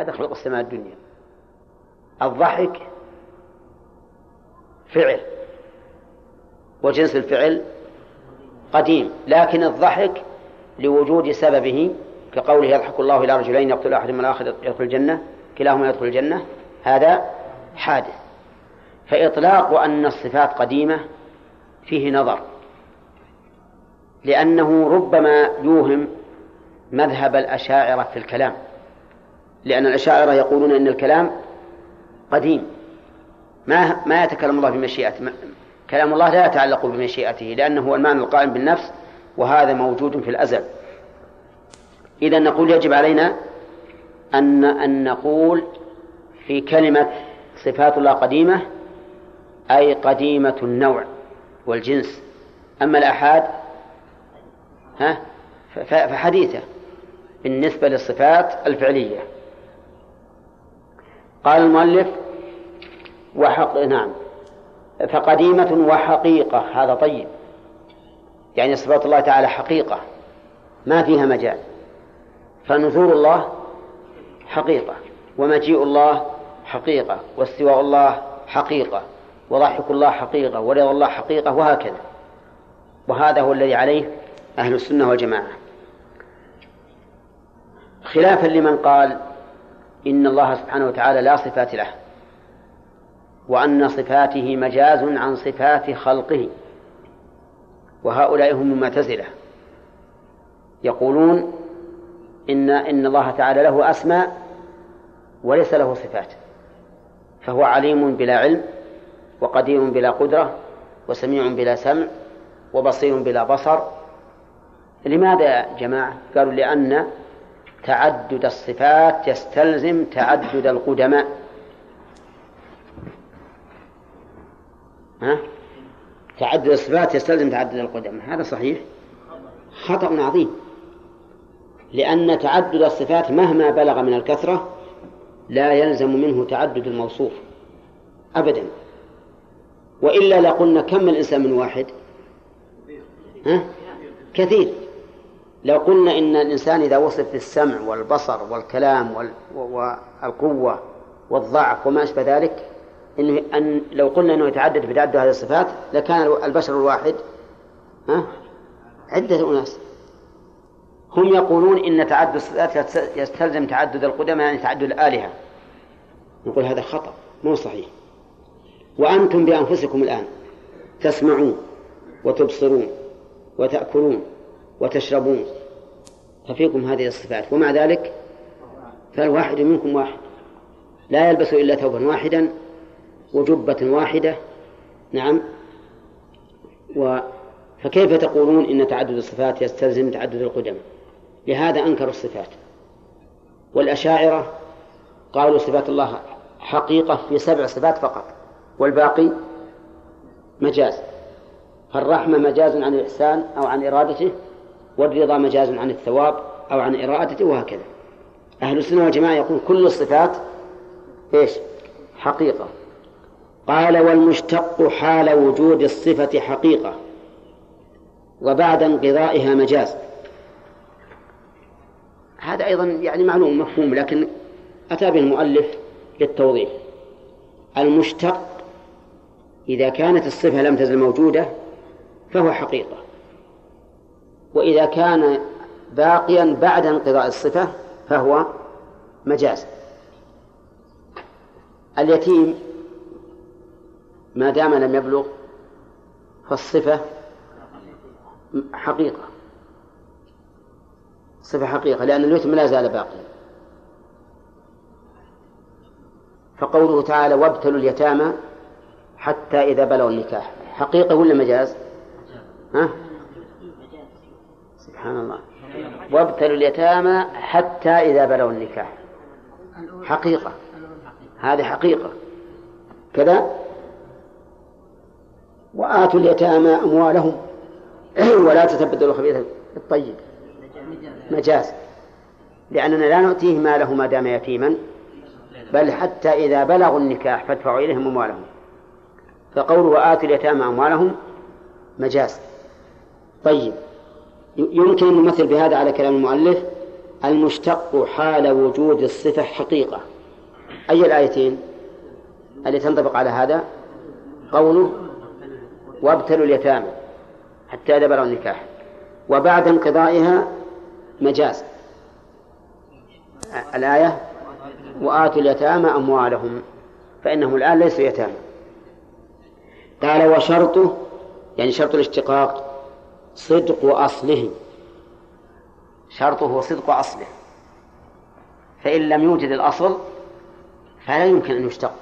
هذا خلق السماء الدنيا. الضحك فعل. وجنس الفعل قديم. لكن الضحك لوجود سببه كقوله يضحك الله إلى رجلين يقتل أحدهما الآخر يدخل الجنة كلاهما يدخل الجنة هذا حادث. فإطلاق أن الصفات قديمة فيه نظر. لأنه ربما يوهم مذهب الأشاعرة في الكلام. لأن الأشاعرة يقولون أن الكلام قديم. ما ما يتكلم الله بمشيئته كلام الله لا يتعلق بمشيئته لأنه هو المعنى القائم بالنفس وهذا موجود في الأزل. إذا نقول يجب علينا أن أن نقول في كلمة صفات الله قديمة أي قديمة النوع والجنس. أما الآحاد ها فحديثة بالنسبة للصفات الفعلية. قال المؤلف وحق نعم. فقديمة وحقيقة هذا طيب. يعني صفات الله تعالى حقيقة ما فيها مجال. فنزول الله حقيقة ومجيء الله حقيقة واستواء الله حقيقة وضحك الله حقيقة ورضا الله حقيقة وهكذا. وهذا هو الذي عليه أهل السنة والجماعة. خلافا لمن قال إن الله سبحانه وتعالى لا صفات له وأن صفاته مجاز عن صفات خلقه وهؤلاء هم المعتزلة يقولون إن إن الله تعالى له أسماء وليس له صفات فهو عليم بلا علم وقدير بلا قدرة وسميع بلا سمع وبصير بلا بصر لماذا يا جماعة؟ قالوا لأن تعدد الصفات يستلزم تعدد القدماء. ها؟ تعدد الصفات يستلزم تعدد القدماء هذا صحيح. خطأ عظيم. لأن تعدد الصفات مهما بلغ من الكثرة لا يلزم منه تعدد الموصوف. أبدا. وإلا لقلنا كم الإنسان من واحد؟ ها؟ كثير. لو قلنا إن الإنسان إذا وصف بالسمع والبصر والكلام والقوة والضعف وما أشبه ذلك إنه أن لو قلنا أنه يتعدد بتعدد هذه الصفات لكان البشر الواحد ها؟ عدة أناس. هم يقولون إن تعدد الصفات يستلزم تعدد القدماء يعني تعدد الآلهة. نقول هذا خطأ مو صحيح. وأنتم بأنفسكم الآن تسمعون وتبصرون وتأكلون وتشربون. ففيكم هذه الصفات. ومع ذلك فالواحد منكم واحد. لا يلبس إلا ثوبا واحدا وجبة واحدة. نعم. و فكيف تقولون إن تعدد الصفات يستلزم تعدد القدم؟ لهذا أنكروا الصفات. والأشاعرة قالوا صفات الله حقيقة في سبع صفات فقط. والباقي مجاز. فالرحمة مجاز عن الإحسان أو عن إرادته والرضا مجاز عن الثواب أو عن إرادته وهكذا. أهل السنة والجماعة يقول كل الصفات إيش؟ حقيقة. قال والمشتق حال وجود الصفة حقيقة وبعد انقضائها مجاز. هذا أيضا يعني معلوم مفهوم لكن أتى به المؤلف للتوضيح. المشتق إذا كانت الصفة لم تزل موجودة فهو حقيقة. وإذا كان باقيا بعد انقضاء الصفة فهو مجاز اليتيم ما دام لم يبلغ فالصفة حقيقة صفة حقيقة لأن اليتم لا زال باقيا فقوله تعالى وابتلوا اليتامى حتى إذا بلغوا النكاح حقيقة ولا مجاز؟ ها؟ سبحان الله. وابتلوا اليتامى حتى إذا بلغوا النكاح. حقيقة. هذه حقيقة. كذا؟ وآتوا اليتامى أموالهم. ولا تتبدلوا الخبيث الطيب. مجاز. لأننا لا نؤتيه ماله ما دام يتيما. بل حتى إذا بلغوا النكاح فادفعوا إليهم أموالهم. فقوله وآتوا اليتامى أموالهم مجاز. طيب. يمكن أن نمثل بهذا على كلام المؤلف المشتق حال وجود الصفة حقيقة. أي الآيتين التي تنطبق على هذا؟ قوله وابتلوا اليتامى حتى إذا بلغوا النكاح. وبعد انقضائها مجاز. الآية وآتوا اليتامى أموالهم فإنهم الآن ليسوا يتامى. قال وشرطه يعني شرط الاشتقاق صدق أصله. شرطه صدق أصله. فإن لم يوجد الأصل فلا يمكن أن يشتق.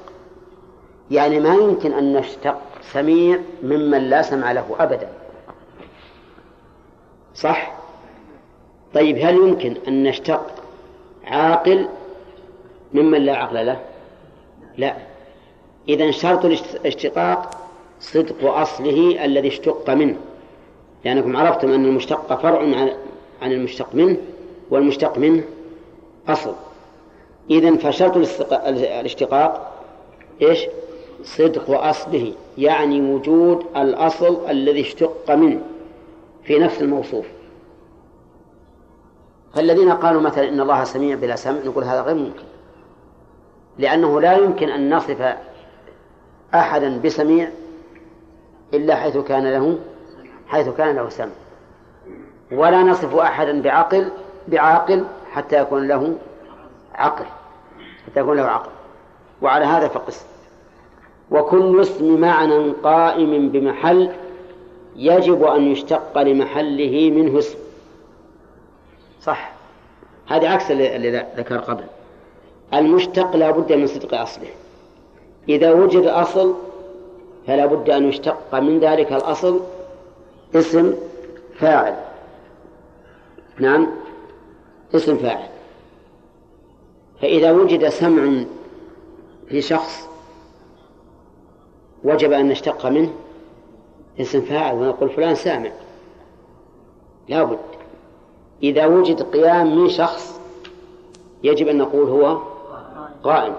يعني ما يمكن أن نشتق سميع ممن لا سمع له أبدا. صح؟ طيب هل يمكن أن نشتق عاقل ممن لا عقل له؟ لا. إذا شرط الاشتقاق صدق أصله الذي اشتق منه. لأنكم عرفتم أن المشتق فرع عن المشتق منه والمشتق منه أصل. إذا فشرط الاشتقاق إيش؟ صدق أصله يعني وجود الأصل الذي اشتق منه في نفس الموصوف. فالذين قالوا مثلا إن الله سميع بلا سمع نقول هذا غير ممكن. لأنه لا يمكن أن نصف أحدا بسميع إلا حيث كان له حيث كان له سمع ولا نصف أحدا بعقل بعاقل حتى يكون له عقل حتى يكون له عقل. وعلى هذا فقس. وكل اسم معنى قائم بمحل يجب أن يشتق لمحله منه اسم. صح. هذا عكس اللي ذكر قبل. المشتق لا بد من صدق أصله. إذا وجد أصل فلا بد أن يشتق. من ذلك الأصل اسم فاعل. نعم اسم فاعل. فإذا وجد سمع في شخص وجب أن نشتق منه اسم فاعل ونقول فلان سامع. لا بد. إذا وجد قيام من شخص يجب أن نقول هو قائم.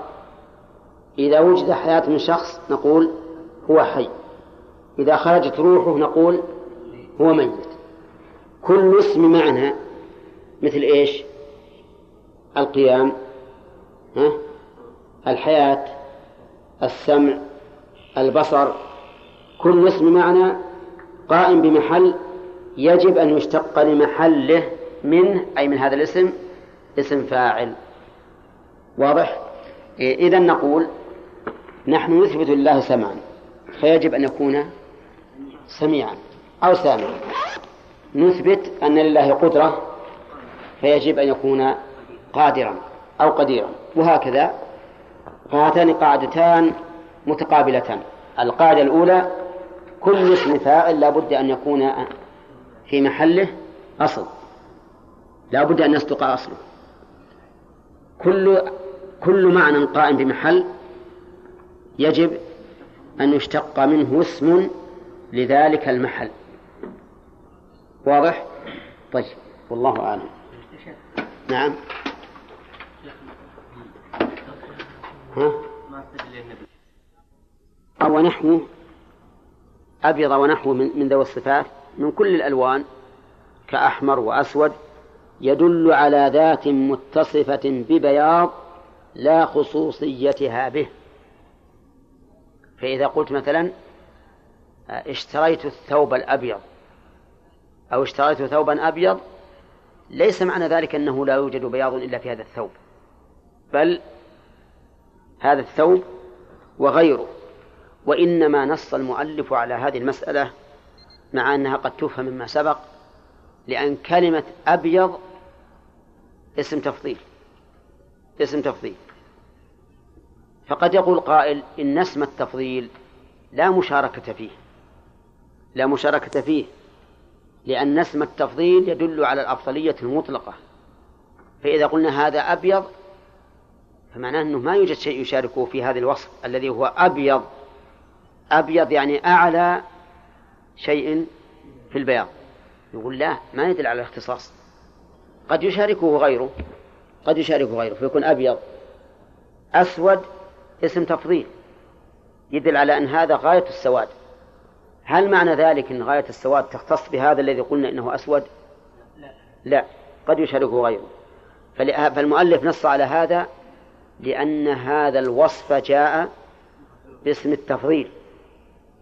إذا وجد حياة من شخص نقول هو حي. إذا خرجت روحه نقول هو ميت كل اسم معنى مثل إيش؟ القيام ها؟ الحياة السمع البصر. كل اسم معنى قائم بمحل يجب أن يشتق لمحله منه أي من هذا الاسم اسم فاعل. واضح؟ إذا نقول نحن نثبت لله سمعا فيجب أن يكون سميعا. أو سامعا نثبت أن لله قدرة فيجب أن يكون قادرا أو قديرا. وهكذا فهاتان قاعدتان متقابلتان. القاعدة الأولى كل اسم فاعل لا بد أن يكون في محله أصل. لا بد أن يصدق أصله. كل كل معنى قائم بمحل يجب أن يشتق منه اسم لذلك المحل. واضح؟ طيب والله أعلم نعم ها؟ أو نحو أبيض ونحو من ذوي الصفات من كل الألوان كأحمر وأسود يدل على ذات متصفة ببياض لا خصوصيتها به فإذا قلت مثلا اشتريت الثوب الأبيض أو اشتريت ثوبا أبيض ليس معنى ذلك أنه لا يوجد بياض إلا في هذا الثوب. بل هذا الثوب وغيره وإنما نص المؤلف على هذه المسألة مع أنها قد تفهم مما سبق لأن كلمة أبيض اسم تفضيل اسم تفضيل. فقد يقول قائل إن اسم التفضيل لا مشاركة فيه لا مشاركة فيه. لأن اسم التفضيل يدل على الأفضلية المطلقة. فإذا قلنا هذا أبيض فمعناه أنه ما يوجد شيء يشاركه في هذا الوصف الذي هو أبيض. أبيض يعني أعلى شيء في البياض. يقول لا ما يدل على الاختصاص. قد يشاركه غيره قد يشاركه غيره فيكون أبيض. أسود اسم تفضيل. يدل على أن هذا غاية السواد. هل معنى ذلك أن غاية السواد تختص بهذا الذي قلنا إنه أسود؟ لا, لا. قد يشاركه غيره. فالمؤلف نص على هذا لأن هذا الوصف جاء باسم التفضيل.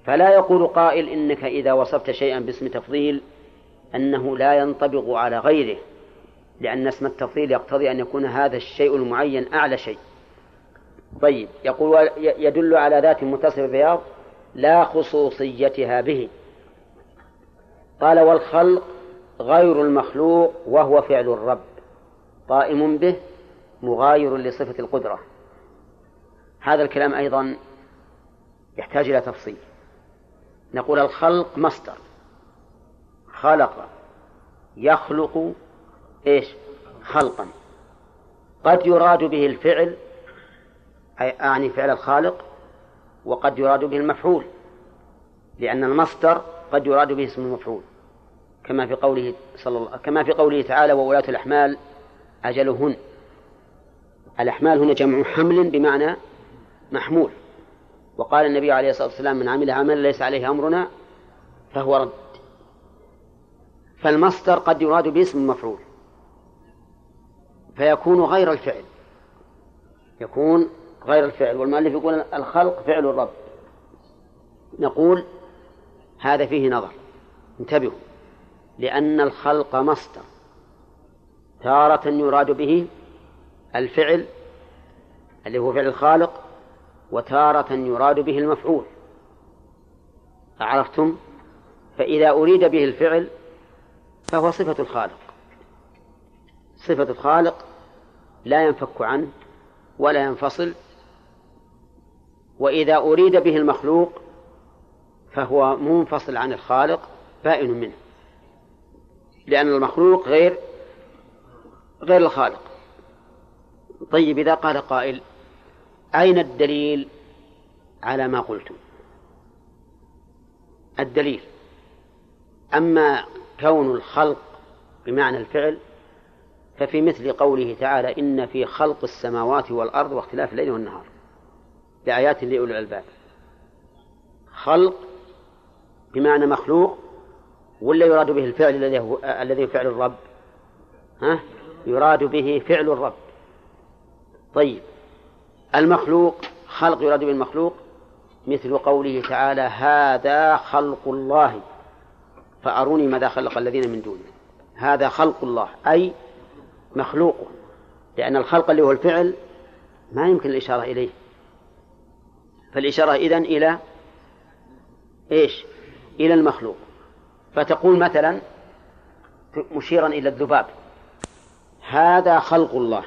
فلا يقول قائل إنك إذا وصفت شيئا باسم تفضيل أنه لا ينطبق على غيره لأن اسم التفضيل يقتضي أن يكون هذا الشيء المعين أعلى شيء. طيب يقول يدل على ذات متصف بياض لا خصوصيتها به. قال والخلق غير المخلوق وهو فعل الرب. قائم به مغاير لصفة القدرة. هذا الكلام أيضا يحتاج إلى تفصيل. نقول الخلق مصدر. خلق يخلق إيش؟ خلقا. قد يراد به الفعل أي أعني فعل الخالق وقد يراد به المفعول لأن المصدر قد يراد به اسم المفعول. كما في قوله صلى الله كما في قوله تعالى وولاة الأحمال أجلهن. الأحمال هنا جمع حمل بمعنى محمول. وقال النبي عليه الصلاة والسلام من عمل عملا ليس عليه أمرنا فهو رد. فالمصدر قد يراد باسم المفعول فيكون غير الفعل يكون غير الفعل. والمؤلف يقول الخلق فعل الرب. نقول هذا فيه نظر. انتبهوا. لأن الخلق مصدر. تارة يراد به الفعل اللي هو فعل الخالق وتارة يراد به المفعول. عرفتم فإذا أريد به الفعل فهو صفة الخالق. صفة الخالق لا ينفك عنه ولا ينفصل وإذا أريد به المخلوق فهو منفصل عن الخالق بائن منه. لأن المخلوق غير غير الخالق. طيب إذا قال قائل أين الدليل على ما قلتم الدليل. أما كون الخلق بمعنى الفعل ففي مثل قوله تعالى إن في خلق السماوات والأرض واختلاف الليل والنهار. لآيات لأولي الألباب. خلق بمعنى مخلوق ولا يراد به الفعل الذي هو الذي فعل الرب؟ ها؟ يراد به فعل الرب. طيب. المخلوق خلق يراد به المخلوق؟ مثل قوله تعالى هذا خلق الله. فأروني ماذا خلق الذين من دونه. هذا خلق الله أي مخلوق. لأن الخلق اللي هو الفعل ما يمكن الإشارة إليه. فالإشارة إذن إلى إيش؟ إلى المخلوق. فتقول مثلا مشيرا إلى الذباب هذا خلق الله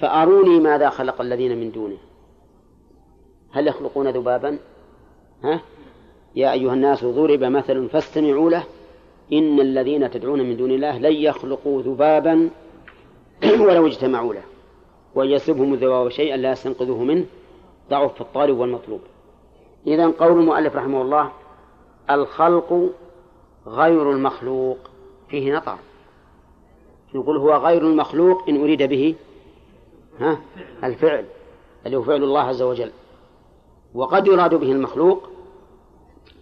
فأروني ماذا خلق الذين من دونه؟ هل يخلقون ذبابا؟ ها؟ يا أيها الناس ضرب مثل فاستمعوا له إن الذين تدعون من دون الله لن يخلقوا ذبابا ولو اجتمعوا له وإن يسلبهم الذباب شيئا لا يستنقذوه منه. ضعف الطالب والمطلوب. إذا قول المؤلف رحمه الله الخلق غير المخلوق. فيه نطر يقول هو غير المخلوق إن أريد به ها الفعل اللي هو فعل الله عز وجل. وقد يراد به المخلوق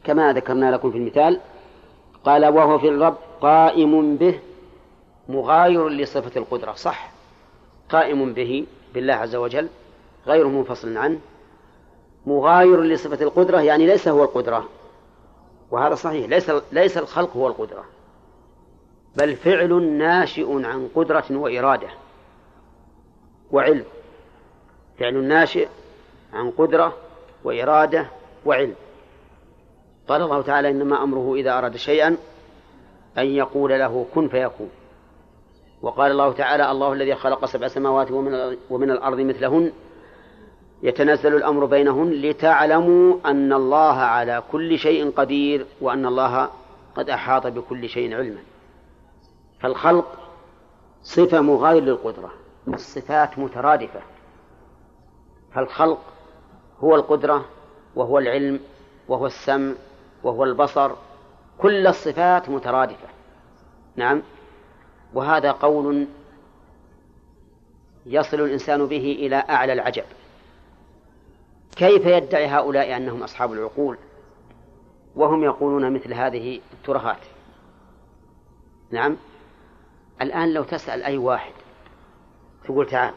كما ذكرنا لكم في المثال قال وهو في الرب قائم به مغاير لصفة القدرة. صح. قائم به بالله عز وجل غير منفصل عنه مغاير لصفة القدرة يعني ليس هو القدرة. وهذا صحيح ليس ليس الخلق هو القدرة. بل فعل ناشئ عن قدرة وإرادة وعلم. فعل ناشئ عن قدرة وإرادة وعلم. قال الله تعالى إنما أمره إذا أراد شيئا أن يقول له كن فيكون وقال الله تعالى الله الذي خلق سبع سماوات ومن, ومن الأرض مثلهن يتنزل الأمر بينهن لتعلموا أن الله على كل شيء قدير وأن الله قد أحاط بكل شيء علما. فالخلق صفة مغاير للقدرة الصفات مترادفة. فالخلق هو القدرة وهو العلم وهو السمع وهو البصر كل الصفات مترادفة. نعم؟ وهذا قول يصل الإنسان به إلى أعلى العجب. كيف يدعي هؤلاء أنهم أصحاب العقول وهم يقولون مثل هذه الترهات؟ نعم. الآن لو تسأل أي واحد تقول تعال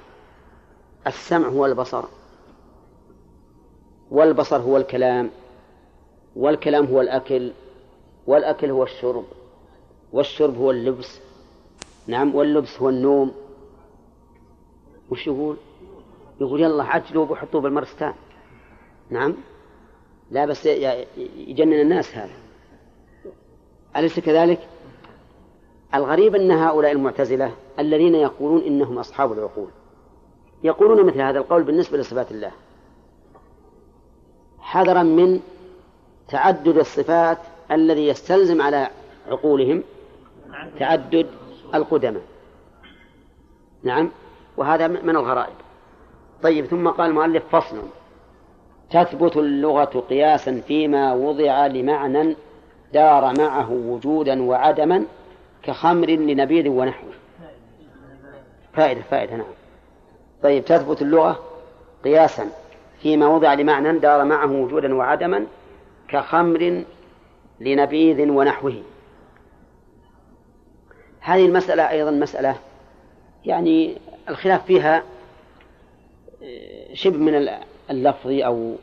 السمع هو البصر والبصر هو الكلام والكلام هو الأكل والأكل هو الشرب والشرب هو اللبس نعم واللبس هو النوم. وش يقول؟ يقول يلا عجلوا وحطوه بالمرستان. نعم؟ لا بس يجنن الناس هذا. أليس كذلك؟ الغريب أن هؤلاء المعتزلة الذين يقولون إنهم أصحاب العقول يقولون مثل هذا القول بالنسبة لصفات الله. حذرا من تعدد الصفات الذي يستلزم على عقولهم تعدد القدماء. نعم؟ وهذا من الغرائب. طيب ثم قال المؤلف فصل. تثبت اللغة قياسا فيما وضع لمعنى دار معه وجودا وعدما كخمر لنبيذ ونحوه. فائدة فائدة نعم. طيب تثبت اللغة قياسا فيما وضع لمعنى دار معه وجودا وعدما كخمر لنبيذ ونحوه. هذه المسألة أيضا مسألة يعني الخلاف فيها شبه من اللفظ أو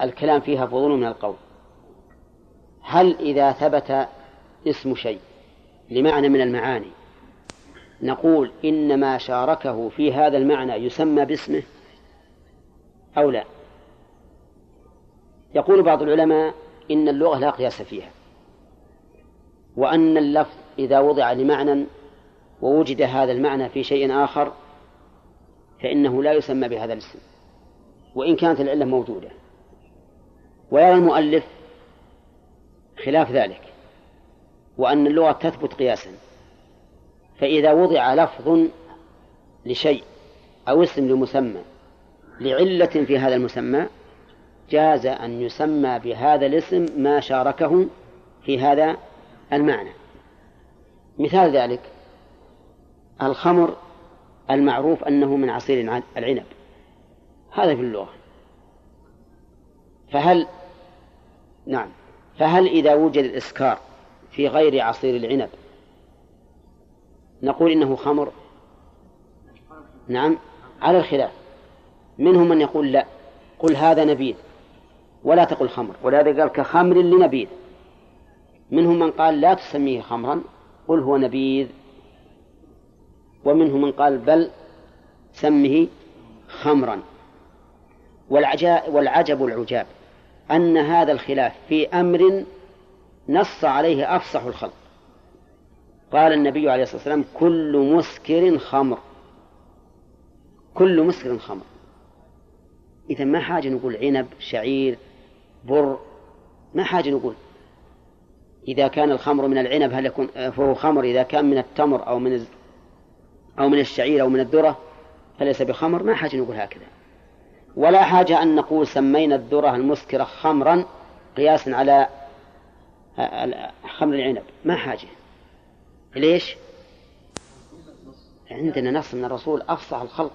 الكلام فيها فضول من القول. هل إذا ثبت اسم شيء لمعنى من المعاني نقول إنما شاركه في هذا المعنى يسمى باسمه أو لا؟ يقول بعض العلماء إن اللغة لا قياس فيها وأن اللفظ إذا وضع لمعنى ووجد هذا المعنى في شيء آخر فإنه لا يسمى بهذا الاسم. وإن كانت العلة موجودة. ويرى المؤلف خلاف ذلك وأن اللغة تثبت قياسا. فإذا وضع لفظ لشيء أو اسم لمسمى لعلة في هذا المسمى جاز أن يسمى بهذا الاسم ما شاركه في هذا المعنى. مثال ذلك الخمر المعروف أنه من عصير العنب. هذا في اللغة. فهل نعم. فهل إذا وجد الإسكار في غير عصير العنب نقول إنه خمر؟ نعم على الخلاف. منهم من يقول لا قل هذا نبيذ ولا تقل خمر. ولهذا قال كخمر لنبيذ. منهم من قال لا تسميه خمرا قل هو نبيذ. ومنهم من قال بل سمه خمرا. والعجب العجاب أن هذا الخلاف في أمر نص عليه أفصح الخلق. قال النبي عليه الصلاة والسلام كل مسكر خمر. كل مسكر خمر. إذا ما حاجة نقول عنب شعير بر ما حاجة نقول. إذا كان الخمر من العنب هل يكون فهو خمر؟ إذا كان من التمر أو من أو من الشعير أو من الذرة فليس بخمر ما حاجة نقول هكذا. ولا حاجة أن نقول سمينا الذرة المسكرة خمرا قياسا على خمر العنب. ما حاجة. ليش؟ عندنا نص من الرسول أفصح الخلق.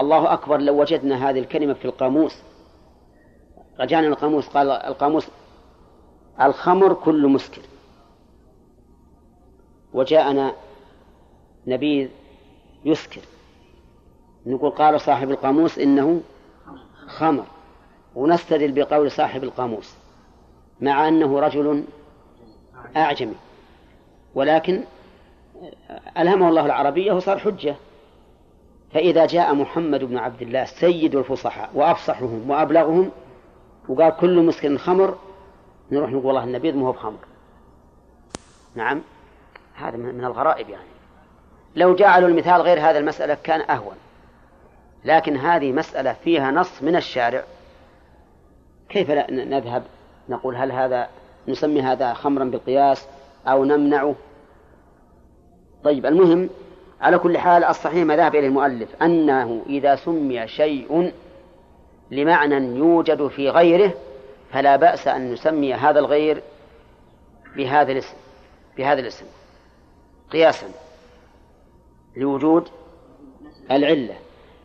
الله أكبر لو وجدنا هذه الكلمة في القاموس. رجعنا القاموس قال القاموس الخمر كل مسكر. وجاءنا نبيذ يسكر. نقول قال صاحب القاموس إنه خمر ونستدل بقول صاحب القاموس مع أنه رجل أعجمي ولكن ألهمه الله العربية وصار حجة. فإذا جاء محمد بن عبد الله سيد الفصحاء وأفصحهم وأبلغهم وقال كل مسكن خمر نروح نقول والله النبيذ ما هو بخمر. نعم هذا من الغرائب يعني. لو جعلوا المثال غير هذا المسألة كان أهون. لكن هذه مسألة فيها نص من الشارع. كيف نذهب؟ نقول هل هذا نسمي هذا خمرا بالقياس أو نمنعه؟ طيب المهم على كل حال الصحيح ما ذهب إليه المؤلف أنه إذا سمي شيء لمعنى يوجد في غيره فلا بأس أن نسمي هذا الغير بهذا الاسم بهذا الاسم قياسا لوجود العلة.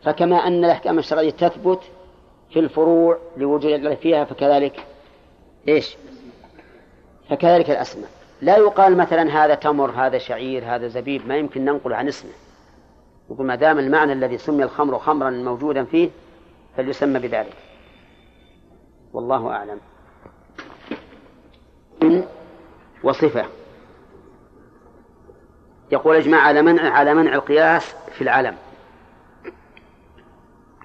فكما أن الأحكام الشرعية تثبت في الفروع لوجود العلة فيها فكذلك إيش؟ فكذلك الأسماء. لا يقال مثلا هذا تمر هذا شعير هذا زبيب ما يمكن ننقل عن اسمه. يقول ما دام المعنى الذي سمي الخمر خمرا موجودا فيه فليسمى بذلك. والله أعلم. وصفة. يقول اجمع على منع على منع القياس في العلم.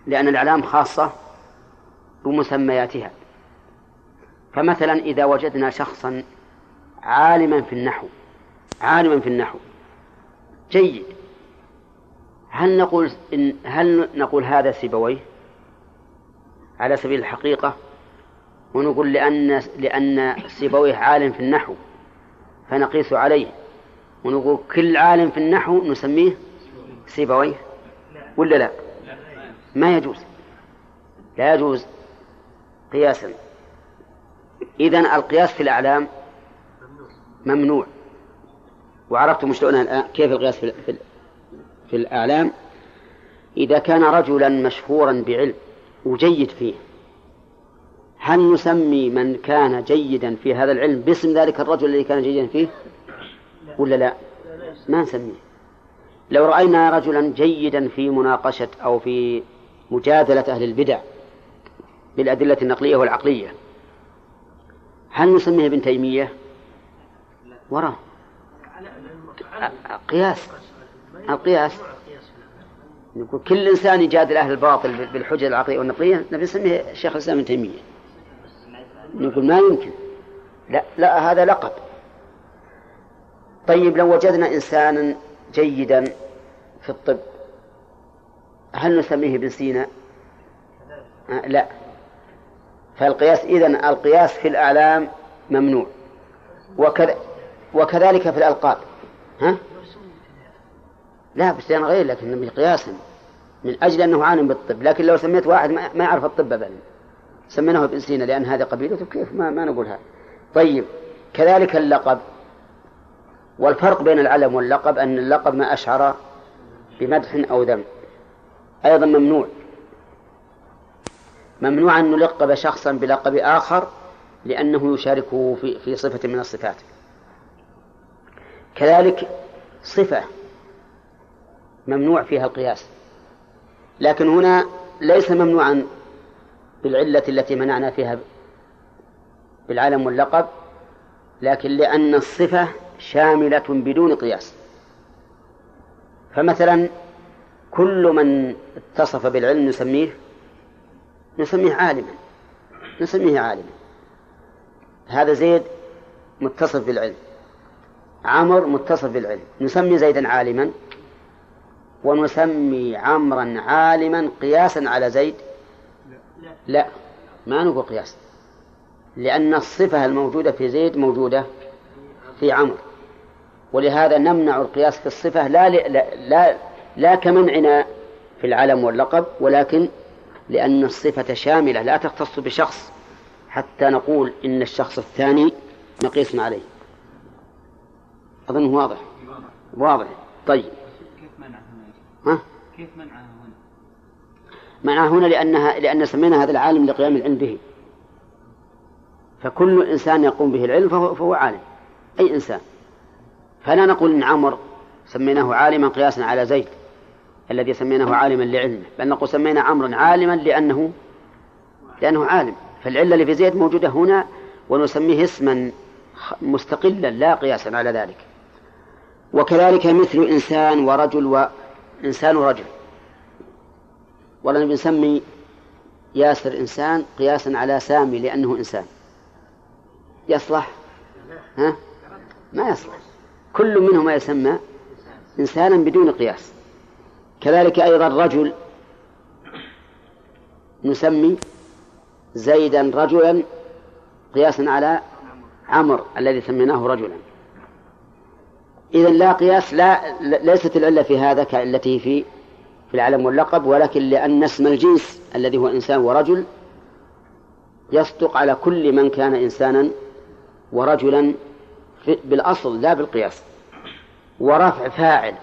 لأن الأعلام خاصة بمسمياتها. فمثلا إذا وجدنا شخصا عالما في النحو عالما في النحو جيد. هل نقول إن هل نقول هذا سيبويه؟ على سبيل الحقيقة ونقول لأن لأن سيبويه عالم في النحو فنقيس عليه. ونقول كل عالم في النحو نسميه سيبويه ولا لا؟ ما يجوز. لا يجوز قياسا. إذن القياس في الأعلام ممنوع. وعرفتم شلون الآن كيف القياس في, في, في الأعلام؟ إذا كان رجلا مشهورا بعلم وجيد فيه هل نسمي من كان جيدا في هذا العلم باسم ذلك الرجل الذي كان جيدا فيه؟ ولا لا؟ ما نسميه. لو رأينا رجلا جيدا في مناقشة أو في مجادلة أهل البدع بالأدلة النقلية والعقلية. هل نسميه ابن تيمية؟ وراه قياس. القياس. نقول كل إنسان يجادل أهل الباطل بالحجة العقلية والنقلية نبي نسميه شيخ الإسلام ابن تيمية. نقول ما يمكن. لا لا هذا لقب. طيب لو وجدنا إنسانا جيدا في الطب هل نسميه ابن سينا؟ لا. فالقياس إذن القياس في الأعلام ممنوع. وكذا وكذلك في الألقاب. ها؟ لا بس أنا غير لكن قياسا من أجل أنه عالم بالطب. لكن لو سميت واحد ما يعرف الطب أبدا. سميناه ابن سينا لأن هذا قبيلته كيف؟ ما, ما نقول هذا. طيب كذلك اللقب. والفرق بين العلم واللقب أن اللقب ما أشعر بمدح أو ذم. أيضا ممنوع. ممنوع أن نلقب شخصا بلقب آخر لأنه يشاركه في في صفة من الصفات. كذلك صفة ممنوع فيها القياس. لكن هنا ليس ممنوعا بالعلة التي منعنا فيها بالعلم واللقب لكن لأن الصفة شاملة بدون قياس. فمثلا كل من اتصف بالعلم نسميه نسميه عالما نسميه عالما. هذا زيد متصف بالعلم عمر متصف بالعلم. نسمي زيدا عالما ونسمي عمرا عالما قياسا على زيد؟ لا ما نقول قياس. لأن الصفة الموجودة في زيد موجودة في عمرو. ولهذا نمنع القياس في الصفة لا لا لا, لا كمنعنا في العلم واللقب ولكن لأن الصفة شاملة لا تختص بشخص حتى نقول إن الشخص الثاني مقيس عليه. أظنه واضح؟ واضح. طيب. كيف منع هنا؟ ها؟ كيف منعها هنا؟ منعها هنا لأنها لأن سمينا هذا العالم لقيام العلم به. فكل إنسان يقوم به العلم فهو, فهو عالم. أي إنسان. فلا نقول إن عمر سميناه عالما قياسا على زيد. الذي سميناه عالما لعلمه بل نقول سمينا عمرا عالما لأنه لأنه عالم. فالعلة اللي في زيد موجودة هنا ونسميه اسما مستقلا لا قياسا على ذلك. وكذلك مثل إنسان ورجل وإنسان ورجل. ولا نسمي ياسر إنسان قياسا على سامي لأنه إنسان. يصلح؟ ها؟ ما يصلح. كل منهما يسمى إنسانا بدون قياس. كذلك أيضا رجل نسمي زيدا رجلا قياسا على عمر الذي سميناه رجلا. إذا لا قياس لا ليست العلة في هذا كالتي في في العلم واللقب ولكن لأن اسم الجنس الذي هو إنسان ورجل يصدق على كل من كان إنسانا ورجلا بالأصل لا بالقياس. ورفع فاعل.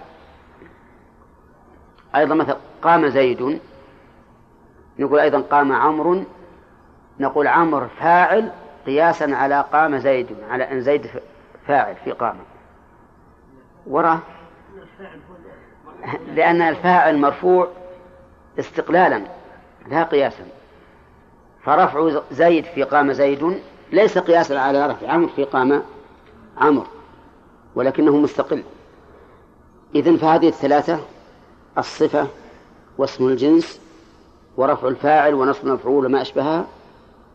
أيضا مثلا قام زيد نقول أيضا قام عمرو نقول عمرو فاعل قياسا على قام زيد على أن زيد فاعل في قام. وراه لأن الفاعل مرفوع استقلالا لا قياسا. فرفع زيد في قام زيد ليس قياسا على رفع عمرو في قام عمرو ولكنه مستقل. إذن فهذه الثلاثة الصفة واسم الجنس ورفع الفاعل ونصب المفعول وما أشبهها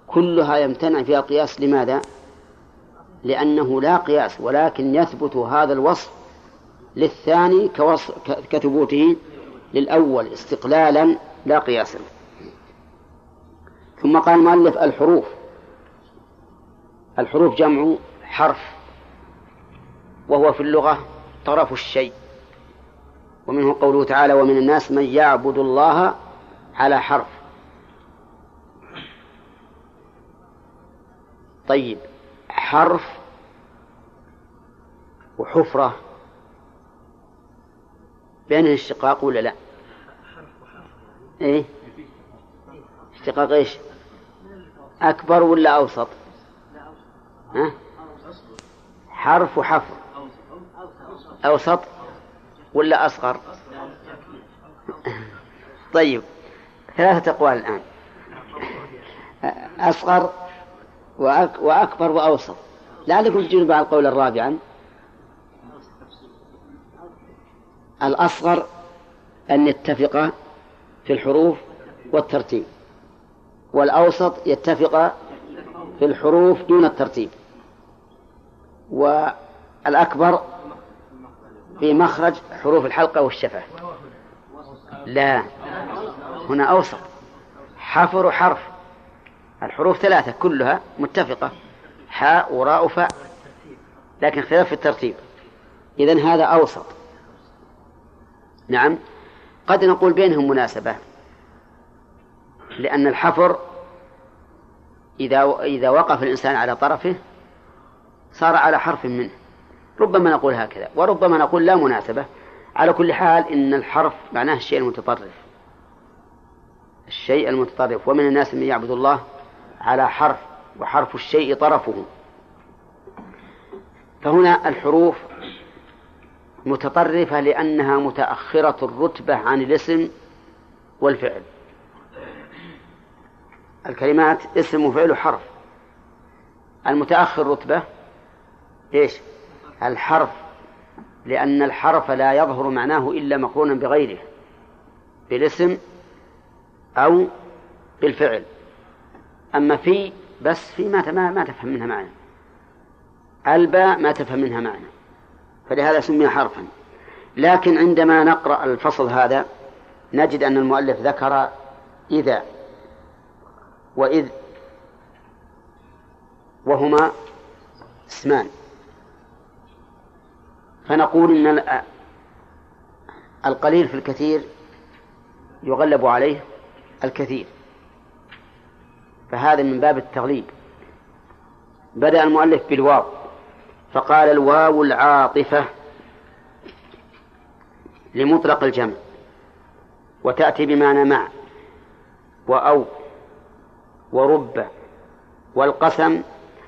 كلها يمتنع فيها القياس. لماذا؟ لأنه لا قياس ولكن يثبت هذا الوصف للثاني كثبوته للأول استقلالا لا قياسا. ثم قال المؤلف الحروف. الحروف جمع حرف وهو في اللغة طرف الشيء. ومنه قوله تعالى ومن الناس من يعبد الله على حرف طيب حرف وحفرة بين الاشتقاق ولا لا؟ إيه اشتقاق إيش؟ أكبر ولا أوسط؟ ها؟ حرف وحفر أوسط ولا أصغر؟ طيب ثلاثة أقوال الآن. أصغر وأك وأكبر وأوسط. لعلكم تجيبون بعد القول الرابعا. الأصغر أن يتفق في الحروف والترتيب والأوسط يتفق في الحروف دون الترتيب والأكبر في مخرج حروف الحلقة والشفة. لا. هنا أوسط. حفر وحرف الحروف ثلاثة كلها متفقة. حاء وراء وفاء. لكن خلاف في الترتيب. إذن هذا أوسط. نعم. قد نقول بينهم مناسبة. لأن الحفر إذا إذا وقف الإنسان على طرفه صار على حرف منه. ربما نقول هكذا وربما نقول لا مناسبة. على كل حال إن الحرف معناه الشيء المتطرف. الشيء المتطرف. ومن الناس من يعبد الله على حرف وحرف الشيء طرفه. فهنا الحروف متطرفة لأنها متأخرة الرتبة عن الاسم والفعل. الكلمات اسم وفعل وحرف. المتأخر رتبة إيش؟ الحرف لأن الحرف لا يظهر معناه إلا مقرونا بغيره بالاسم أو بالفعل. أما في بس في ما ما تفهم منها معنى. الباء ما تفهم منها معنى فلهذا سمي حرفا. لكن عندما نقرأ الفصل هذا نجد أن المؤلف ذكر إذا وإذ وهما اسمان. فنقول إن القليل في الكثير يغلب عليه الكثير. فهذا من باب التغليب. بدأ المؤلف بالواو فقال الواو العاطفة لمطلق الجمع وتأتي بمعنى مع وأو ورب والقسم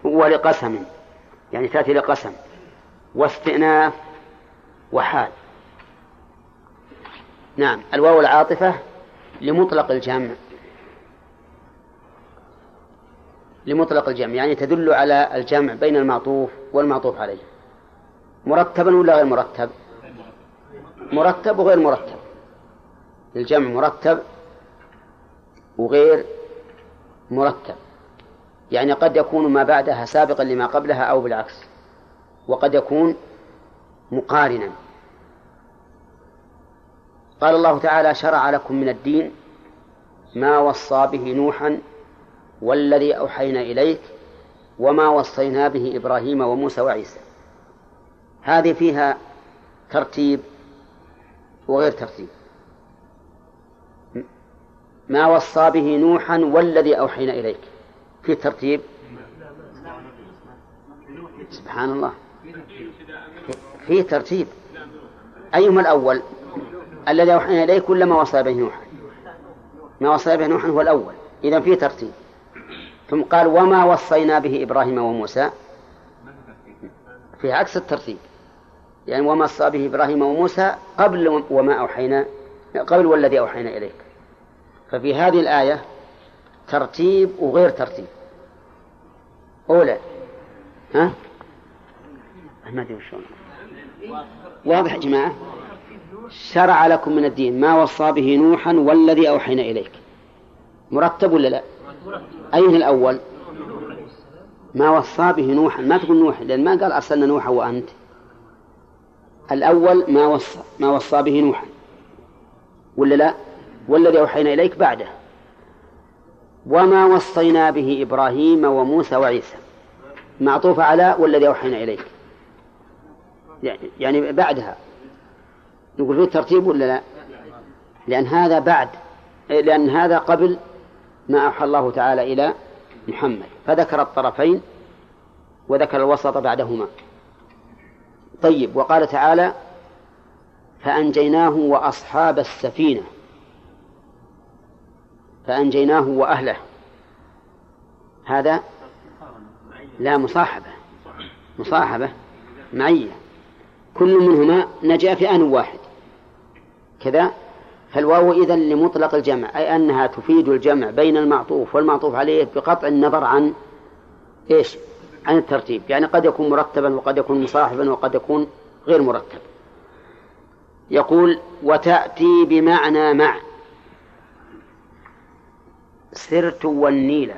ولقسم يعني تأتي لقسم واستئناف وحال. نعم الواو العاطفة لمطلق الجمع. لمطلق الجمع يعني تدل على الجمع بين المعطوف والمعطوف عليه. مرتبا ولا غير مرتب؟ مرتب وغير مرتب. الجمع مرتب وغير مرتب. يعني قد يكون ما بعدها سابقا لما قبلها أو بالعكس. وقد يكون مقارنا. قال الله تعالى شرع لكم من الدين ما وصى به نوحا والذي أوحينا إليك وما وصينا به إبراهيم وموسى وعيسى. هذه فيها ترتيب وغير ترتيب. ما وصى به نوحا والذي أوحينا إليك. في ترتيب؟ سبحان الله. في ترتيب. أيهما الأول؟ الذي أوحينا إليك ولا ما وصى به نوحا. ما وصى به نوحا هو الأول. إذا في ترتيب. ثم قال وما وصينا به إبراهيم وموسى. في عكس الترتيب. يعني وما وصى به إبراهيم وموسى قبل وما أوحينا قبل والذي أوحينا إليك. ففي هذه الآية ترتيب وغير ترتيب. أولى. ها؟ ما أدري واضح يا جماعة؟ شرع لكم من الدين. ما وصى به نوحا والذي أوحينا إليك. مرتب ولا لا؟ أين الأول؟ ما وصى به نوحا. ما تقول نوح لأن ما قال أرسلنا نوحا وأنت. الأول ما وصى ما وصى به نوحا. ولا لا؟ والذي أوحينا إليك بعده. وما وصينا به إبراهيم وموسى وعيسى. معطوف على والذي أوحينا إليك. يعني بعدها. نقول فيه ترتيب ولا لا؟ لأن هذا بعد لأن هذا قبل ما أوحى الله تعالى إلى محمد. فذكر الطرفين وذكر الوسط بعدهما. طيب وقال تعالى فأنجيناه وأصحاب السفينة. فأنجيناه وأهله. هذا لا مصاحبة. مصاحبة معية. كل منهما نجا في آن واحد. كذا فالواو إذا لمطلق الجمع أي أنها تفيد الجمع بين المعطوف والمعطوف عليه بقطع النظر عن إيش؟ عن الترتيب. يعني قد يكون مرتبا وقد يكون مصاحبا وقد يكون غير مرتب. يقول وتأتي بمعنى مع. سرت والنيل.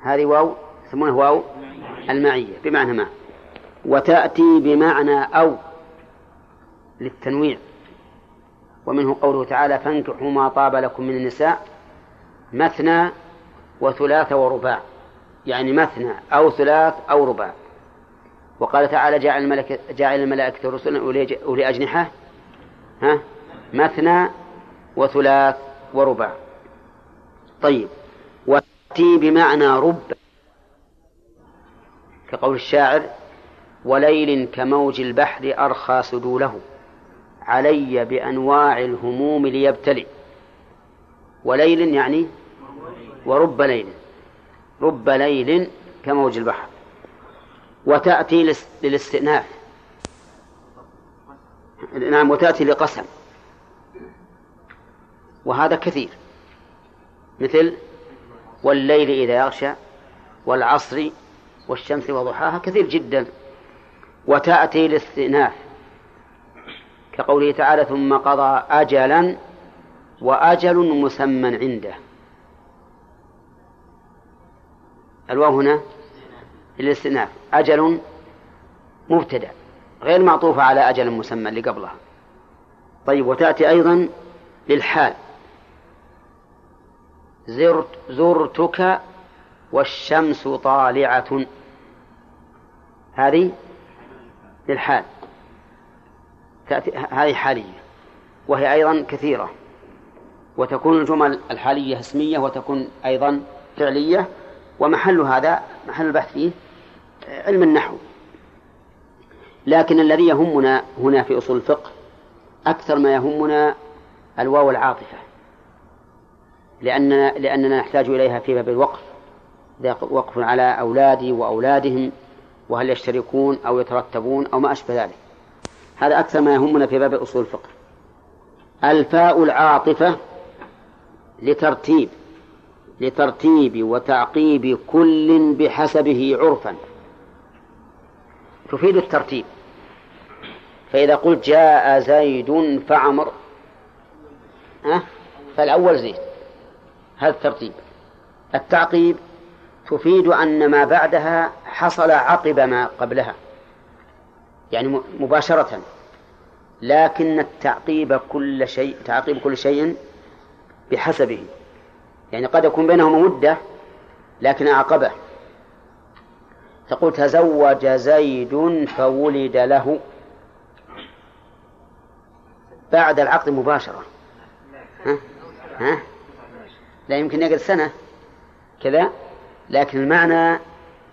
هذه واو يسمونها واو المعية بمعنى مع. وتأتي بمعنى أو للتنويع. ومنه قوله تعالى فانكحوا ما طاب لكم من النساء مثنى وثلاث ورباع. يعني مثنى أو ثلاث أو رباع. وقال تعالى جاعل الملائكة جاعل الملائكة رسلا أولي أجنحة ها مثنى وثلاث ورباع. طيب وتأتي بمعنى رب كقول الشاعر وليل كموج البحر أرخى سدوله. علي بأنواع الهموم ليبتلي وليل يعني ورب ليل. رب ليل كموج البحر. وتأتي للاستئناف. نعم وتأتي لقسم. وهذا كثير. مثل والليل إذا يغشى والعصر والشمس وضحاها كثير جدا. وتأتي للاستئناف كقوله تعالى ثم قضى أجلا وأجل مسمى عنده. الواو هنا للاستئناف أجل مبتدأ غير معطوفة على أجل مسمى اللي قبلها. طيب وتأتي أيضا للحال. زرت زرتك والشمس طالعة. هذه للحال. تأتي هذه حالية. وهي أيضا كثيرة. وتكون الجمل الحالية اسمية وتكون أيضا فعلية. ومحل هذا محل البحث فيه علم النحو. لكن الذي يهمنا هنا في أصول الفقه أكثر ما يهمنا الواو العاطفة. لأننا لأننا نحتاج إليها في باب الوقف. وقف على أولادي وأولادهم وهل يشتركون أو يترتبون أو ما أشبه ذلك. هذا أكثر ما يهمنا في باب أصول الفقه. الفاء العاطفة لترتيب لترتيب وتعقيب كل بحسبه عرفا. تفيد الترتيب. فإذا قلت جاء زيد فعمر؟ فالأول زيد. هذا الترتيب. التعقيب تفيد أن ما بعدها حصل عقب ما قبلها يعني مباشرة لكن التعقيب كل شيء تعقيب كل شيء بحسبه يعني قد يكون بينهما مدة لكن أعقبه. تقول تزوج زيد فولد له. بعد العقد مباشرة. ها؟ ها؟ لا يمكن يقعد سنة. كذا؟ لكن المعنى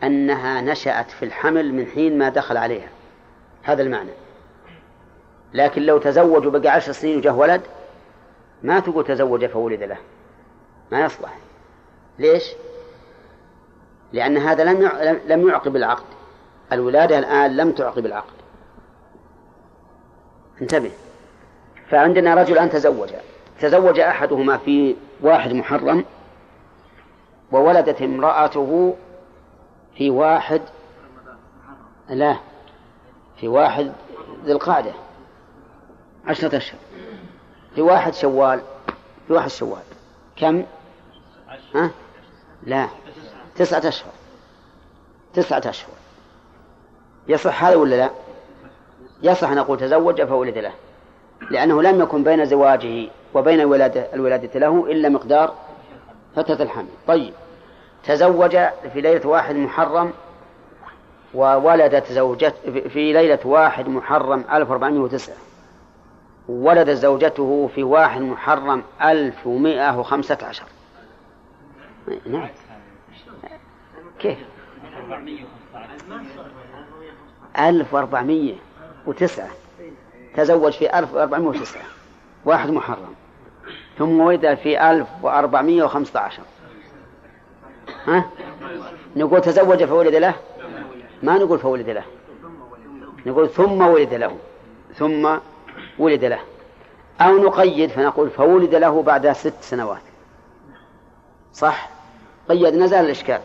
أنها نشأت في الحمل من حين ما دخل عليها. هذا المعنى. لكن لو تزوج وبقى عشر سنين وجاه ولد ما تقول تزوج فولد له. ما يصلح. ليش؟ لأن هذا لم لم يعقب العقد. الولادة الآن لم تعقب العقد. انتبه. فعندنا رجل أن تزوج. تزوج أحدهما في واحد محرم وولدت امرأته في واحد لا في واحد ذي القعدة عشرة أشهر في واحد شوال في واحد شوال كم؟ ها؟ لا تسعة أشهر تسعة أشهر يصح هذا ولا لا؟ يصح أن أقول تزوج فولد له لأنه لم يكن بين زواجه وبين الولادة, الولادة له إلا مقدار فترة الحمل طيب. تزوج في ليلة واحد محرم وولدت زوجته في ليلة واحد محرم 1409 ولدت زوجته في واحد محرم 1115 نعم. كيف؟ 1409 تزوج في 1409 واحد محرم. ثم ولد في 1415 ها؟ نقول تزوج فولد له؟ ما نقول فولد له. نقول ثم ولد له. ثم ولد له. أو نقيد فنقول فولد له بعد ست سنوات. صح؟ قيدنا زال الإشكال.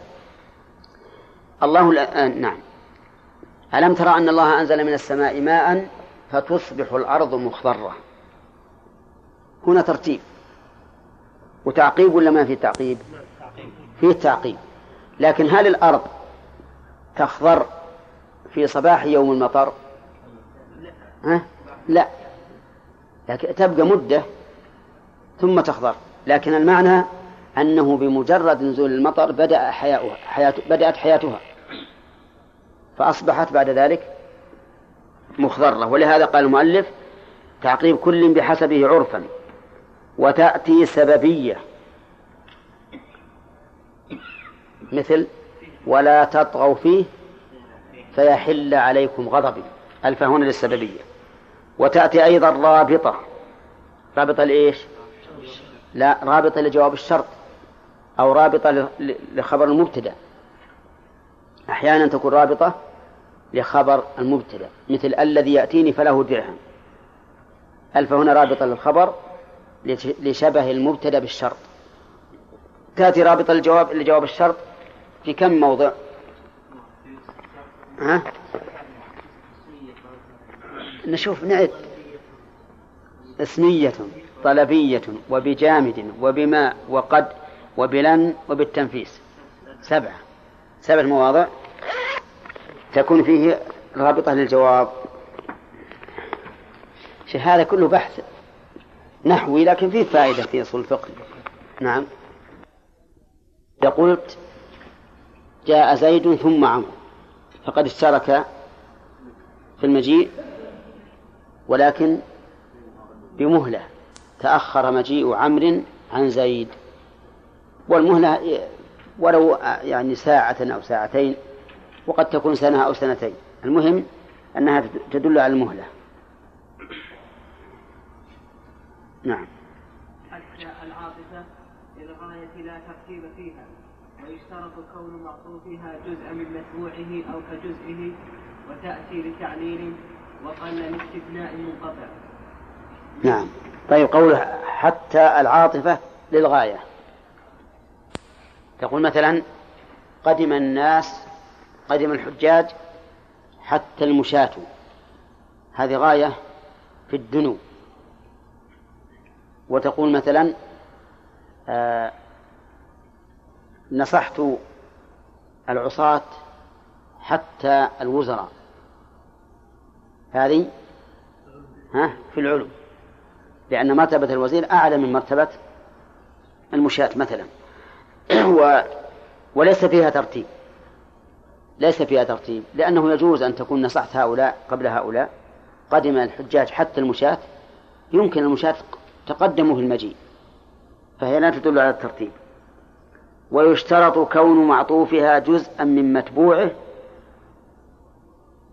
الله لا... آه نعم. ألم ترى أن الله أنزل من السماء ماء فتصبح الأرض مخضرة؟ هنا ترتيب. وتعقيب ولا ما في تعقيب؟ فيه تعقيب. لكن هل الأرض تخضر في صباح يوم المطر؟ ها؟ لا. لكن تبقى مدة ثم تخضر. لكن المعنى أنه بمجرد نزول المطر بدأ حياؤها حياة بدأت حياتها. فأصبحت بعد ذلك مخضرة. ولهذا قال المؤلف تعقيب كل بحسبه عرفا. وتأتي سببية. مثل ولا تطغوا فيه فيحل عليكم غضبي. ألف هنا للسببية. وتأتي أيضا رابطة. رابطة لإيش؟ لا رابطة لجواب الشرط. أو رابطة لخبر المبتدأ. أحيانا تكون رابطة لخبر المبتدأ. مثل الذي يأتيني فله درهم. ألف هنا رابطة للخبر. لشبه المبتدأ بالشرط. تأتي رابطة لجواب لجواب الشرط في كم موضع؟ ها؟ نشوف نعد. اسمية طلبية وبجامد وبماء وقد وبلن وبالتنفيس. سبعة. سبعة مواضع. تكون فيه رابطة للجواب. هذا كله بحث. نحوي لكن فيه فائدة في أصول الفقه. نعم. قلت جاء زيد ثم عمرو. فقد اشترك في المجيء ولكن بمهلة. تأخر مجيء عمرو عن زيد. والمهلة ولو يعني ساعة أو ساعتين وقد تكون سنة أو سنتين. المهم أنها تدل على المهلة. نعم. العاطفة للغاية لا ترتيب فيها ويشترط كون معطوفها جزءا من متبوعه أو كجزئه وتأتي لتعليل وقل لاستثناء منقطع. نعم. طيب قوله حتى العاطفة للغاية. تقول مثلا قدم الناس قدم الحجاج حتى المشاة. هذه غاية في الدنو. وتقول مثلا آه نصحت العصاة حتى الوزراء. هذه ها في العلو. لأن مرتبة الوزير أعلى من مرتبة المشاة مثلا. و وليس فيها ترتيب. ليس فيها ترتيب. لأنه يجوز أن تكون نصحت هؤلاء قبل هؤلاء. قدم الحجاج حتى المشاة. يمكن المشاة تقدموا في المجيء فهي لا تدل على الترتيب. ويشترط كون معطوفها جزءا من متبوعه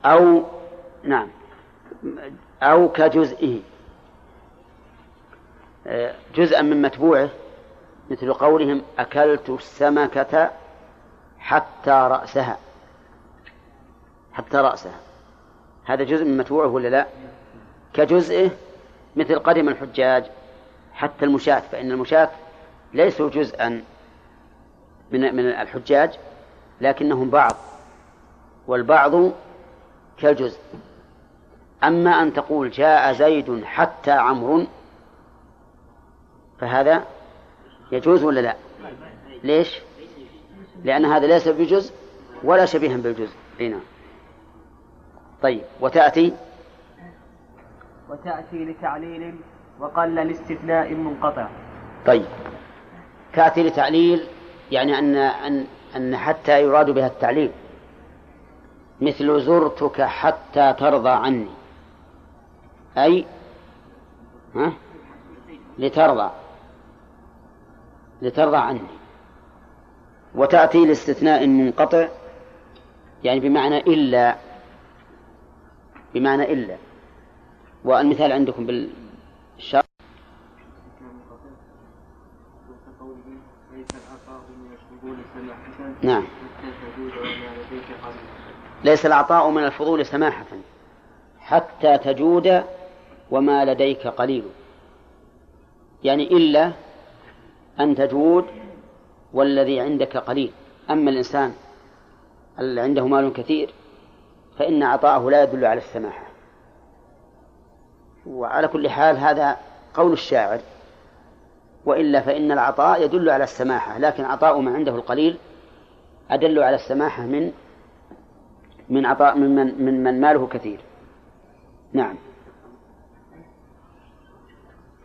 أو نعم أو كجزئه. جزءا من متبوعه مثل قولهم أكلت السمكة حتى رأسها. حتى رأسها. هذا جزء من متبوعه ولا لا؟ كجزئه مثل قدم الحجاج حتى المشاة فإن المشاة ليسوا جزءا من من الحجاج لكنهم بعض والبعض كالجزء أما أن تقول جاء زيد حتى عمرو فهذا يجوز ولا لا؟ ليش؟ لأن هذا ليس بجزء ولا شبيها بالجزء. هنا طيب وتأتي؟ وتأتي لتعليل وقل لاستثناء منقطع. طيب. تأتي لتعليل يعني أن أن أن حتى يراد بها التعليل. مثل زرتك حتى ترضى عني. أي؟ ها؟ لترضى. لترضى عني. وتأتي لاستثناء منقطع يعني بمعنى إلا. بمعنى إلا. والمثال عندكم بالشرط نعم. ليس العطاء من الفضول سماحة. حتى تجود وما لديك قليل. يعني إلا أن تجود والذي عندك قليل. أما الإنسان اللي عنده مال كثير فإن عطاءه لا يدل على السماحة. وعلى كل حال هذا قول الشاعر وإلا فإن العطاء يدل على السماحة لكن عطاء من عنده القليل أدل على السماحة من من عطاء من من, من, من ماله كثير نعم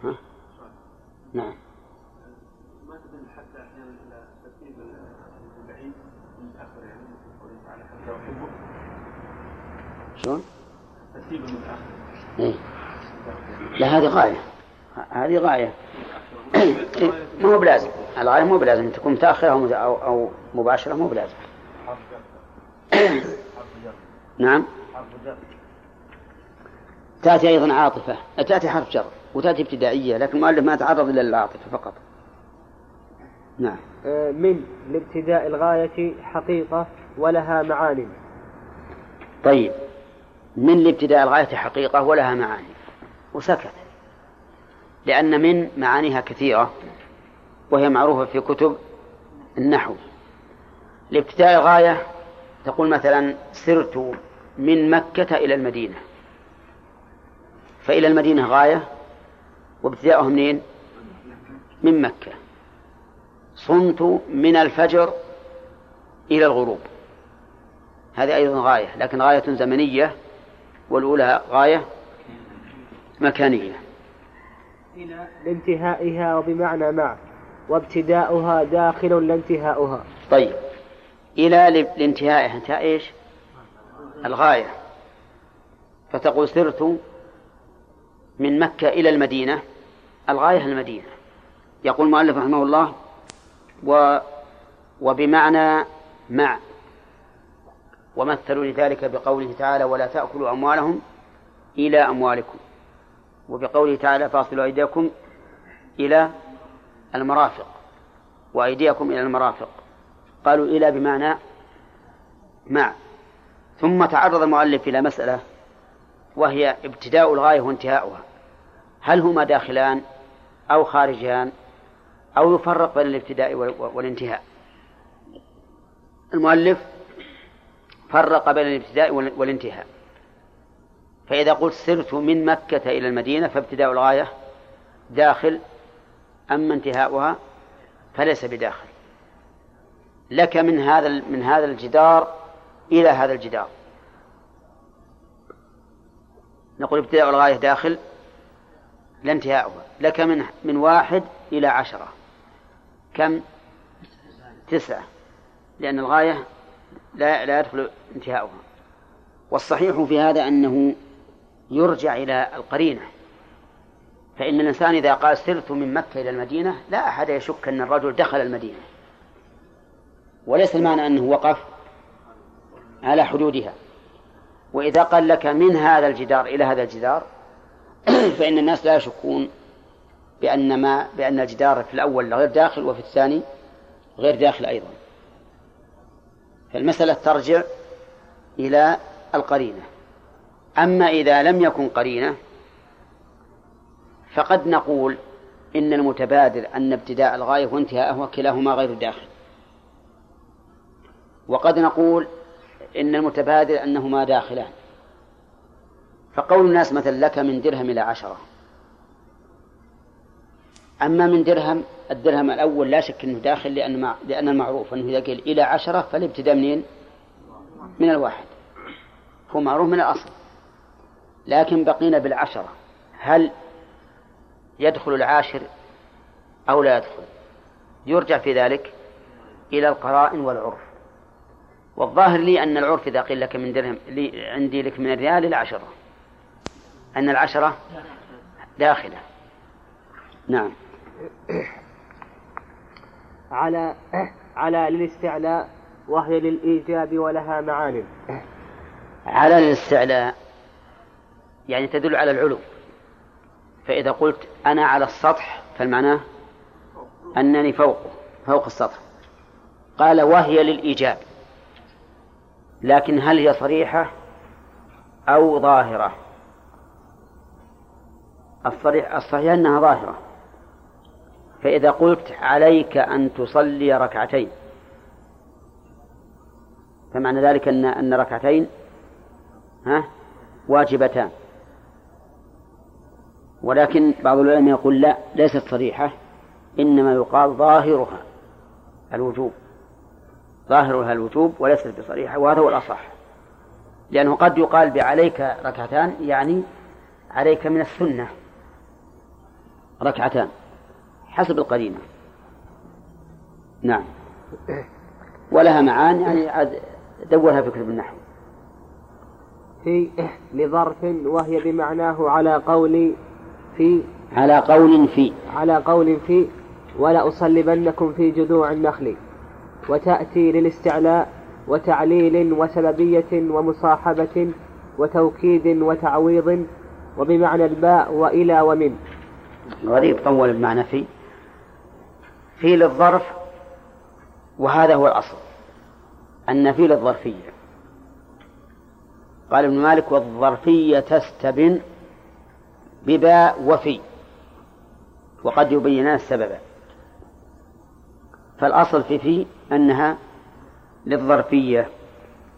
ها؟ نعم ما شلون؟ ترتيب المتاخر إيه؟ لا هذه غاية. هذه غاية. ما هو بلازم. الغاية مو بلازم. تكون متأخرة أو أو مباشرة مو بلازم. نعم. تأتي أيضا عاطفة. تأتي حرف جر وتأتي ابتدائية لكن المؤلف ما تعرض إلا للعاطفة فقط. نعم. آه، من لابتداء الغاية حقيقة ولها معاني. طيب. من لابتداء الغاية حقيقة ولها معاني. وسكت لأن من معانيها كثيرة وهي معروفة في كتب النحو. لابتداء الغاية تقول مثلا سرت من مكة إلى المدينة. فإلى المدينة غاية وابتداؤها منين؟ من مكة. صمت من الفجر إلى الغروب. هذه أيضا غاية لكن غاية زمنية والأولى غاية مكانية. إلى لانتهائها وبمعنى مع وابتداؤها داخل لانتهاؤها. طيب. إلى لانتهائها انتهاء إيش؟ الغاية. فتقول سرت من مكة إلى المدينة الغاية المدينة. يقول المؤلف رحمه الله و وبمعنى مع ومثلوا لذلك بقوله تعالى ولا تأكلوا أموالهم إلى أموالكم. وبقوله تعالى فاصلوا أيديكم إلى المرافق وأيديكم إلى المرافق. قالوا إلى بمعنى مع. ثم تعرض المؤلف إلى مسألة وهي ابتداء الغاية وانتهاؤها. هل هما داخلان أو خارجان أو يفرق بين الابتداء والانتهاء؟ المؤلف فرق بين الابتداء والانتهاء. فإذا قلت سرت من مكة إلى المدينة فابتداء الغاية داخل أما انتهاؤها فليس بداخل. لك من هذا من هذا الجدار إلى هذا الجدار. نقول ابتداء الغاية داخل لا انتهاؤها. لك من من واحد إلى عشرة. كم؟ تسعة. لأن الغاية لا لا يدخل انتهاؤها. والصحيح في هذا أنه يرجع إلى القرينة. فإن الإنسان إذا قال سرت من مكة إلى المدينة لا أحد يشك أن الرجل دخل المدينة. وليس المعنى أنه وقف على حدودها. وإذا قال لك من هذا الجدار إلى هذا الجدار فإن الناس لا يشكون بأن ما بأن الجدار في الأول غير داخل وفي الثاني غير داخل أيضا. فالمسألة ترجع إلى القرينة. أما إذا لم يكن قرينة فقد نقول إن المتبادر أن ابتداء الغاية وانتهاءه كلاهما غير داخل. وقد نقول إن المتبادر أنهما داخلان. فقول الناس مثلا لك من درهم إلى عشرة. أما من درهم الدرهم الأول لا شك أنه داخل لأن لأن المعروف أنه إذا قيل إلى عشرة فالابتداء منين؟ من الواحد. هو معروف من الأصل. لكن بقينا بالعشرة. هل يدخل العاشر أو لا يدخل؟ يرجع في ذلك إلى القرائن والعرف. والظاهر لي أن العرف إذا قيل لك من درهم لي عندي لك من الريال إلى عشرة. أن العشرة داخلة. نعم. على على للاستعلاء وهي للإيجاب ولها معان. على الاستعلاء يعني تدل على العلو. فإذا قلت أنا على السطح فالمعنى أنني فوقه فوق السطح. قال وهي للإيجاب. لكن هل هي صريحة أو ظاهرة؟ الصريح الصحيح أنها ظاهرة. فإذا قلت عليك أن تصلي ركعتين فمعنى ذلك أن أن ركعتين ها واجبتان. ولكن بعض العلماء يقول لا ليست صريحة إنما يقال ظاهرها الوجوب. ظاهرها الوجوب وليست بصريحة وهذا هو الأصح. لأنه قد يقال بعليك ركعتان يعني عليك من السنة ركعتان حسب القرينة. نعم. ولها معان يعني دورها فكر بالنحو في لظرف وهي بمعناه على قول في على قول في. على قول في ولا أصلبنكم في جذوع النخل وتأتي للاستعلاء وتعليل وسببية ومصاحبة وتوكيد وتعويض وبمعنى الباء وإلى ومن. غريب طول بمعنى في. في للظرف وهذا هو الأصل أن في للظرفية. قال ابن مالك والظرفية تستبن بباء وفي وقد يبينان السبب. فالأصل في في أنها للظرفية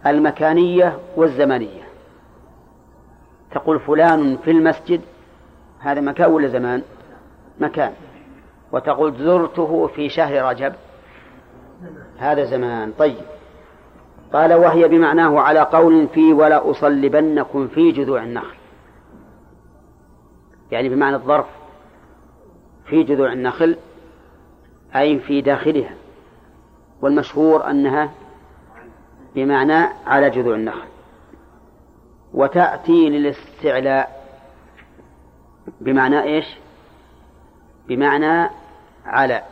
المكانية والزمنية. تقول فلان في المسجد هذا مكان ولا زمان؟ مكان. وتقول زرته في شهر رجب هذا زمان. طيب. قال وهي بمعناه على قول في ولا أصلبنكم في جذوع النخل. يعني بمعنى الظرف في جذوع النخل أي في داخلها والمشهور أنها بمعنى على جذوع النخل وتأتي للاستعلاء بمعنى إيش؟ بمعنى على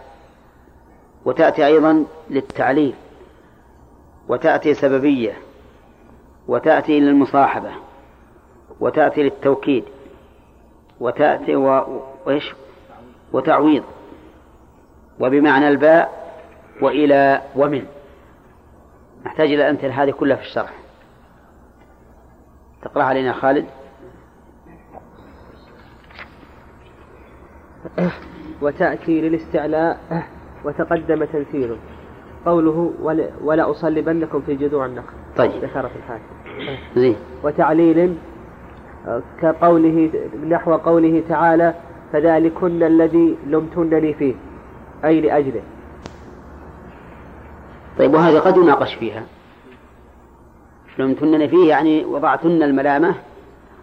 وتأتي أيضا للتعليل وتأتي سببية وتأتي للمصاحبة وتأتي للتوكيد وتأتي و... وإيش؟ وتعويض. وبمعنى الباء وإلى ومن. نحتاج إلى الأمثلة هذه كلها في الشرح. تقرأ علينا خالد. وتأتي للاستعلاء وتقدم تنفيذه. قوله ولا, ولا أصلبنكم في جذوع النخل. طيب. ذكر في الحاكم زين. وتعليل كقوله نحو قوله تعالى فذلكن الذي لمتنني فيه أي لأجله. طيب وهذا قد يناقش فيها. لمتنني فيه يعني وضعتن الملامة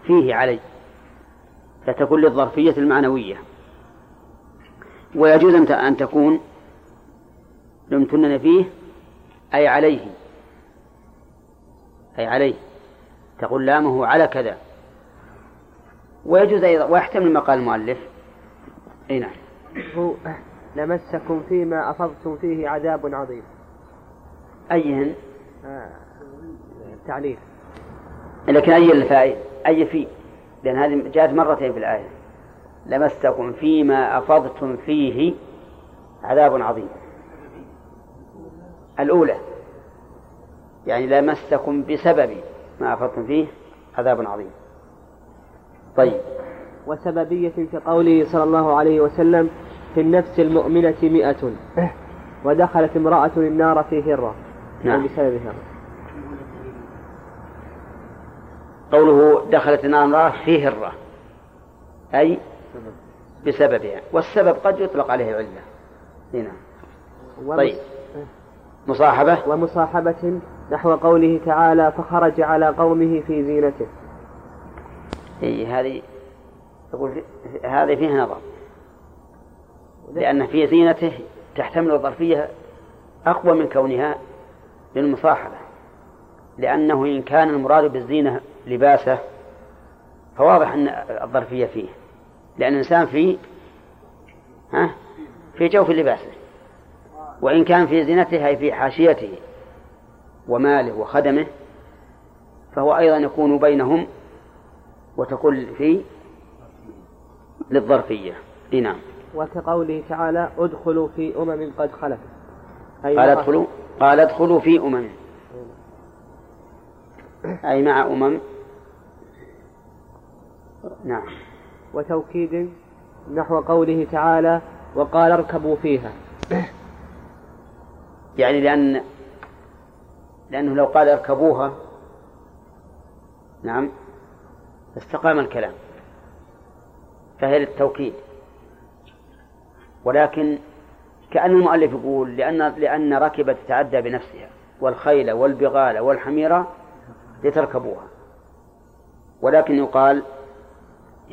فيه علي فتكون للظرفية المعنوية. ويجوز أن تكون لمتنن فيه أي عليه أي عليه. تقول لامه على كذا. ويجوز أيضا ويحتمل ما قال المؤلف. أي نعم. هو لمسكم فيما أفضتم فيه عذاب عظيم. أيهن؟ آه. تعليل. لكن أي الفائدة أي في؟ لأن هذه جاءت مرتين في الآية. لمسكم فيما أفضتم فيه عذاب عظيم. الأولى. يعني لمسكم بسبب ما أفضتم فيه عذاب عظيم. طيب. وسببية في قوله صلى الله عليه وسلم في النفس المؤمنة مئة. ودخلت امرأة النار في هرة. نعم. يعني بسبب هرة. قوله دخلت النار امرأة في هرة. أي بسببها. والسبب قد يطلق عليه علة. هنا. طيب. مصاحبة؟ ومصاحبة نحو قوله تعالى فخرج على قومه في زينته. إي هذه يقول هذه فيها نظر. لأن في زينته تحتمل الظرفية أقوى من كونها للمصاحبة. لأنه إن كان المراد بالزينة لباسه فواضح أن الظرفية فيه. لأن الإنسان في ها في جوف لباسه. وإن كان في زينته أي في حاشيته وماله وخدمه فهو أيضا يكون بينهم وتكون في للظرفية. إي نعم. وكقوله تعالى ادخلوا في أمم قد خلت. أي قال ادخلوا قال ادخلوا في أمم. أي مع أمم. نعم. وتوكيد نحو قوله تعالى وقال اركبوا فيها. يعني لأن لأنه لو قال اركبوها نعم. استقام الكلام فهي للتوكيد. ولكن كأن المؤلف يقول لأن لأن ركبت تتعدى بنفسها والخيل والبغال والحميرة لتركبوها. ولكن يقال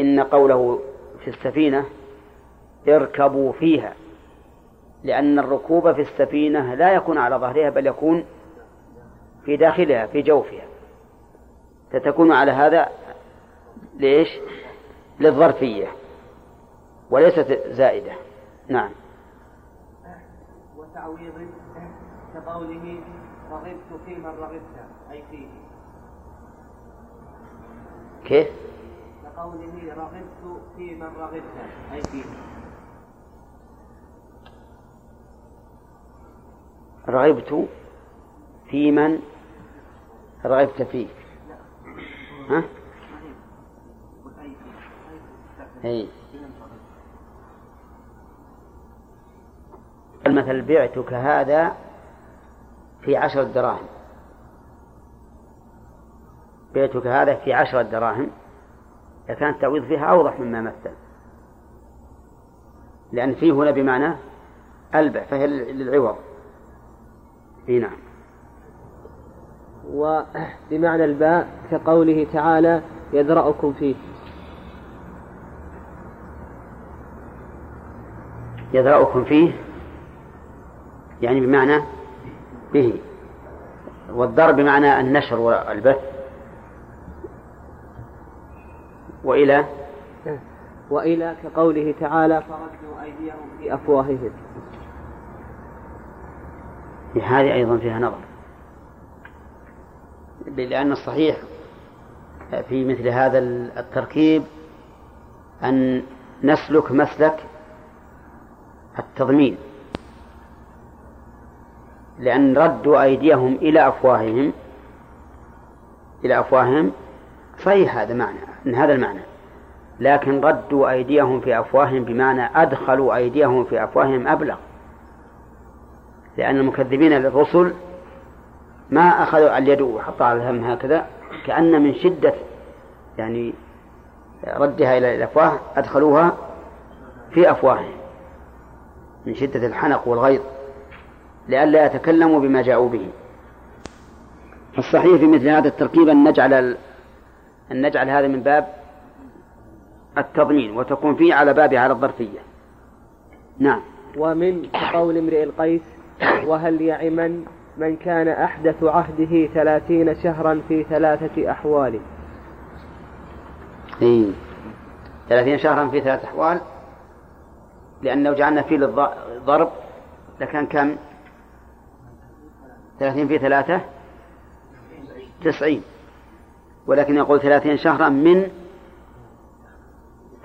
إن قوله في السفينة اركبوا فيها لأن الركوب في السفينة لا يكون على ظهرها بل يكون في داخلها في جوفها. فتكون على هذا ليش؟ للظرفية وليست زائدة نعم وتعويض كقوله رغبت في من رغبت أي فيه كيف؟ كقوله رغبت في من رغبت أي فيه رغبت في من رغبت فيه ها؟ أي المثل بعتك هذا في عشرة دراهم. بعتك هذا في عشرة دراهم. لكان التعويض فيها أوضح مما مثل. لأن فيه هنا بمعنى ألبع فهي للعوض. إي نعم. وبمعنى الباء كقوله تعالى يدرأكم فيه. يدرأكم فيه يعني بمعنى به والضرب بمعنى النشر والبث. وإلى؟ وإلى كقوله تعالى فردوا أيديهم في أفواههم. هذه أيضا فيها نظر. لأن الصحيح في مثل هذا التركيب أن نسلك مسلك التضمين. لأن ردوا أيديهم إلى أفواههم إلى أفواههم صحيح هذا معنى من هذا المعنى. لكن ردوا أيديهم في أفواههم بمعنى أدخلوا أيديهم في أفواههم أبلغ. لأن المكذبين للرسل ما أخذوا اليد وحطها على الهم هكذا كأن من شدة يعني ردها إلى الأفواه أدخلوها في أفواههم. من شدة الحنق والغيظ لئلا يتكلموا بما جاءوا به. فالصحيح في مثل هذا التركيب أن نجعل أن نجعل هذا من باب التضمين وتكون فيه على بابها على الظرفية. نعم. ومن قول امرئ القيس وهل يعمن من كان أحدث عهده ثلاثين شهرا في ثلاثة أحوال إيه. ثلاثين شهرا في ثلاثة أحوال؟ لأن لو جعلنا فيه للضرب لكان كم؟ ثلاثين في ثلاثة؟ تسعين. ولكن يقول ثلاثين شهرا من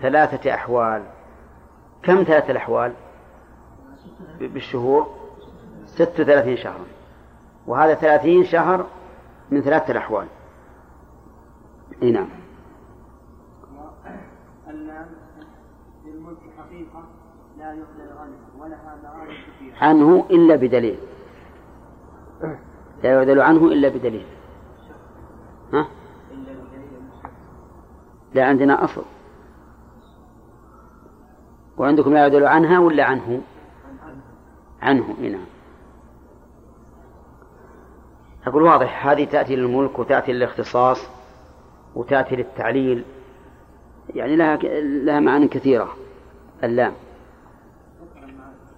ثلاثة أحوال. كم ثلاثة الأحوال؟ بالشهور؟ ست وثلاثين شهرا. وهذا ثلاثين شهر من ثلاثة الأحوال. إي نعم. عنه إلا بدليل. لا يعدل عنه إلا بدليل. ها؟ لا عندنا أصل. وعندكم لا يعدل عنها ولا عنه؟ عنه نعم. أقول واضح هذه تأتي للملك وتأتي للاختصاص وتأتي للتعليل. يعني لها لها معاني كثيرة. اللام.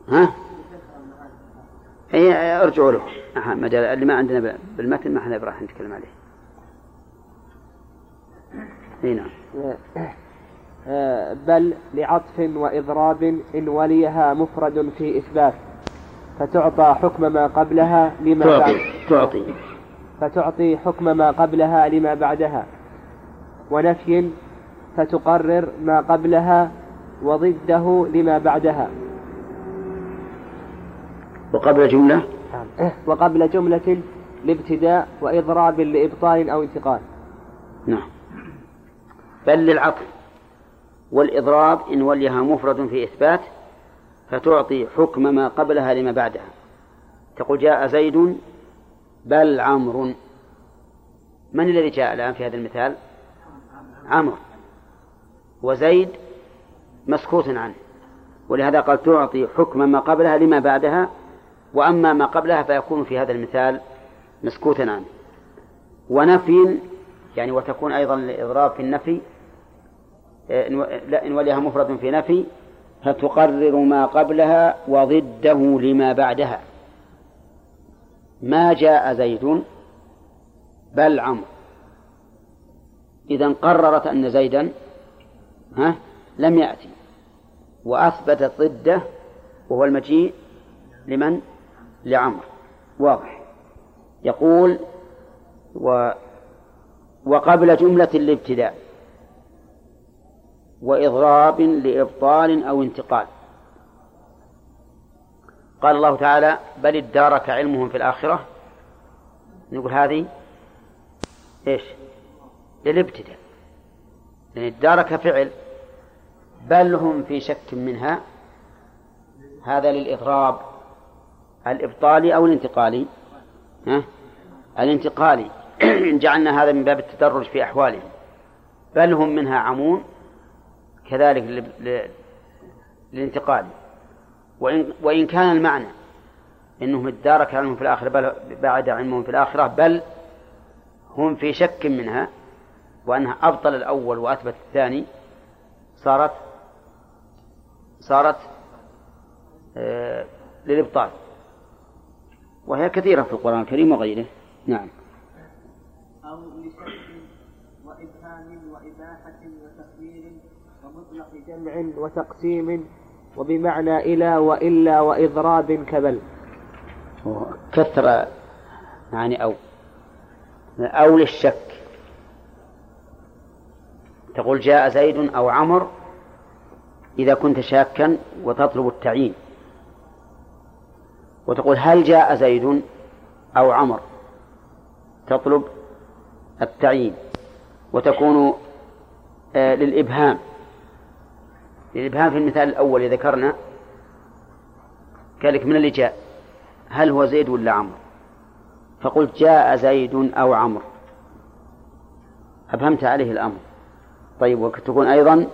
ها؟ هي ارجعوا له مجال اللي ما عندنا بالمتن ما إحنا راح نتكلم عليه. إي نعم. آه، بل لعطف وإضراب إن وليها مفرد في إثبات فتعطى حكم ما قبلها لما تعطي بعد تعطي فتعطي حكم ما قبلها لما بعدها ونفي فتقرر ما قبلها وضده لما بعدها وقبل جملة؟ وقبل جملة لابتداء وإضراب لإبطال أو انتقال. نعم. بل للعطف والإضراب إن وليها مفرد في إثبات فتعطي حكم ما قبلها لما بعدها. تقول جاء زيد بل عمرو. من الذي جاء الآن في هذا المثال؟ عمرو. وزيد مسكوت عنه. ولهذا قال تعطي حكم ما قبلها لما بعدها وأما ما قبلها فيكون في هذا المثال مسكوتا عنه ونفي يعني وتكون أيضا الإضراب في النفي لا إن وليها مفرد في نفي فتقرر ما قبلها وضده لما بعدها. ما جاء زيد بل عمرو. إذا قررت أن زيدا ها لم يأتي وأثبتت ضده وهو المجيء لمن؟ لعمرو واضح. يقول و وقبل جملة الابتداء وإضراب لإبطال أو انتقال. قال الله تعالى بل ادارك علمهم في الآخرة. نقول هذه إيش؟ للابتداء. يعني ادارك فعل بل هم في شك منها. هذا للإضراب. الإبطالي أو الانتقالي؟ ها؟ الانتقالي. جعلنا هذا من باب التدرج في أحوالهم. بل هم منها عمون كذلك للانتقال وإن, وإن كان المعنى إنهم ادارك علمهم في الآخرة بل بعد علمهم في الآخرة بل هم في شك منها وأنها أبطل الأول وأثبت الثاني صارت صارت آه للإبطال. وهي كثيرة في القرآن الكريم وغيره. نعم. أو لشك وإبهام وإباحة وتقدير ومطلق جمع وتقسيم وبمعنى إلى وإلا وإضراب كبل. كثر يعني أو أو للشك. تقول جاء زيد أو عمر إذا كنت شاكا وتطلب التعيين. وتقول هل جاء زيد أو عمر؟ تطلب التعيين وتكون آه، للإبهام. للإبهام في المثال الأول ذكرنا كذلك من اللي جاء هل هو زيد ولا عمرو فقلت جاء زيد أو عمرو أبهمت عليه الأمر. طيب وتكون أيضا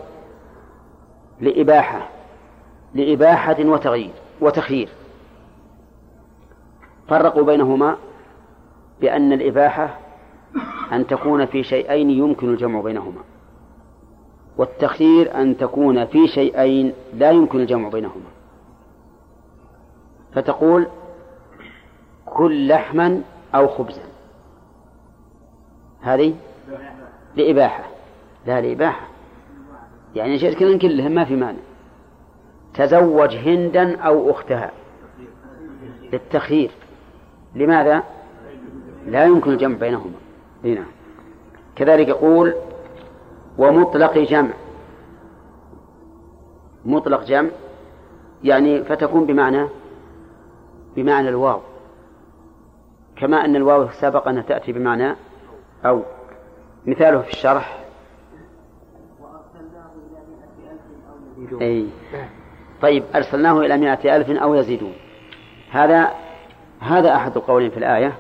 لإباحة لإباحة وتغيير وتخيير. فرقوا بينهما بأن الإباحة أن تكون في شيئين يمكن الجمع بينهما والتخيير أن تكون في شيئين لا يمكن الجمع بينهما. فتقول كل لحما أو خبزا. هذه لإباحة لا لإباحة. يعني كذا كلهم ما في مانع. تزوج هندا أو أختها. للتخيير. لماذا؟ لا يمكن الجمع بينهما. هنا كذلك يقول ومطلق جمع. مطلق جمع يعني فتكون بمعنى بمعنى الواو. كما أن الواو سبق أنها تأتي بمعنى أو. مثاله في الشرح. أي. طيب أرسلناه إلى مائة ألف أو يزيدون. هذا هذا أحد القولين في الآية.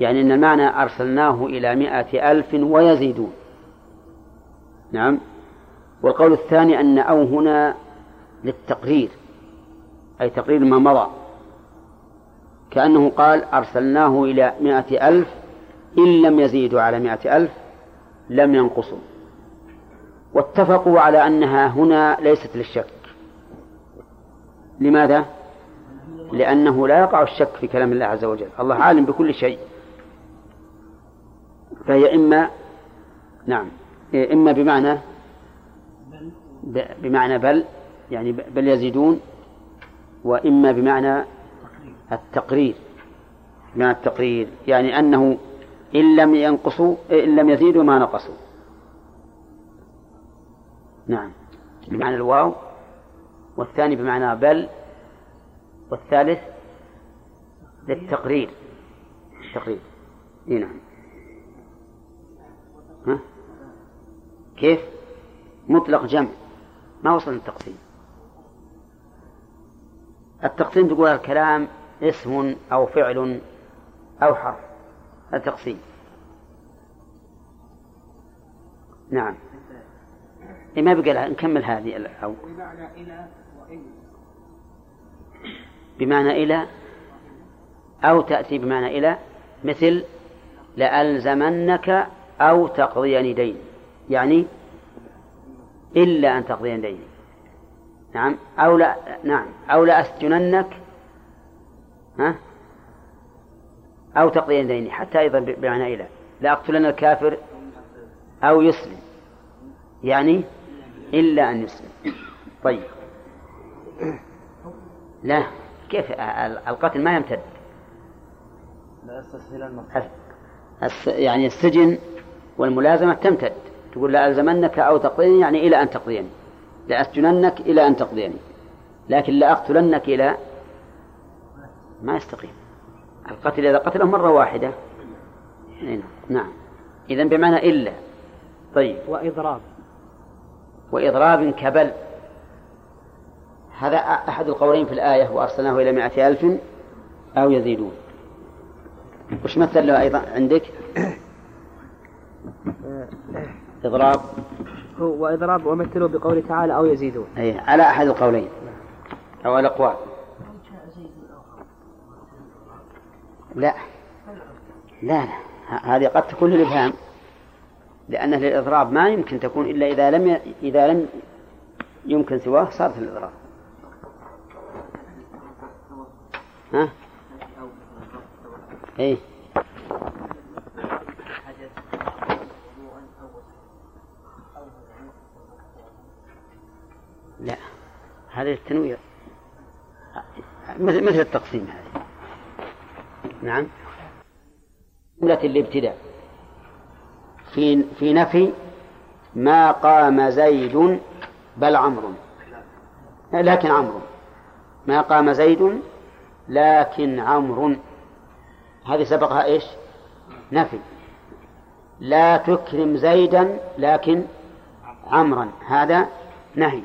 يعني أن المعنى أرسلناه إلى مائة ألف ويزيدون. نعم. والقول الثاني أن أو هنا للتقرير أي تقرير ما مضى. كأنه قال أرسلناه إلى مائة ألف إن لم يزيدوا على مائة ألف لم ينقصوا. واتفقوا على أنها هنا ليست للشك. لماذا؟ لأنه لا يقع الشك في كلام الله عز وجل. الله عالم بكل شيء. فهي إما نعم. إما بمعنى بمعنى بل يعني بل يزيدون وإما بمعنى التقرير. بمعنى التقرير. يعني أنه إن لم ينقصوا إن لم يزيدوا ما نقصوا. نعم. بمعنى الواو. والثاني بمعنى بل والثالث للتقرير. التقرير. إي نعم. ها؟ كيف؟ مطلق جمع. ما وصل للتقسيم التقسيم تقول الكلام اسم أو فعل أو حرف. التقسيم. نعم. إيه ما بقى نكمل هذه أو بمعنى إلى وإن بمعنى إلى أو تأتي بمعنى إلى مثل لألزمنك أو تقضين دين. يعني إلا أن تقضين دين. نعم أو لا نعم أو لأسجننك ها أو تقضين ديني حتى أيضا بمعنى إلى. لأقتلن الكافر أو يسلم. يعني إلا أن يسلم. طيب. لا. كيف القتل ما يمتد؟ يعني السجن والملازمة تمتد. تقول لألزمنك أو تقضيني يعني إلى أن تقضيني. لأسجننك إلى أن تقضيني. لكن لأقتلنك إلى ما يستقيم. القتل إذا قتله مرة واحدة. نعم. إذا بمعنى إلا. طيب. وإضراب. وإضراب كبل. هذا أحد القولين في الآية وأرسلناه إلى مائة ألف أو يزيدون. وش مثل له أيضا عندك؟ إضراب. هو وإضراب ومثلوا بقوله تعالى أو يزيدون. أي على أحد القولين. أو الأقوال. لا. لا لا. هذه قد تكون للإبهام لأن للإضراب ما يمكن تكون إلا إذا لم ي... إذا لم يمكن سواه صارت الإضراب ها؟ إيه. لا هذا التنوير. مثل مثل التقسيم هذه. نعم. جملة الابتداء. في في نفي ما قام زيد بل عمرو. لكن عمرو. ما قام زيد لكن عمرو هذه سبقها إيش؟ نفي. لا تكرم زيدا لكن عمرا هذا نهي.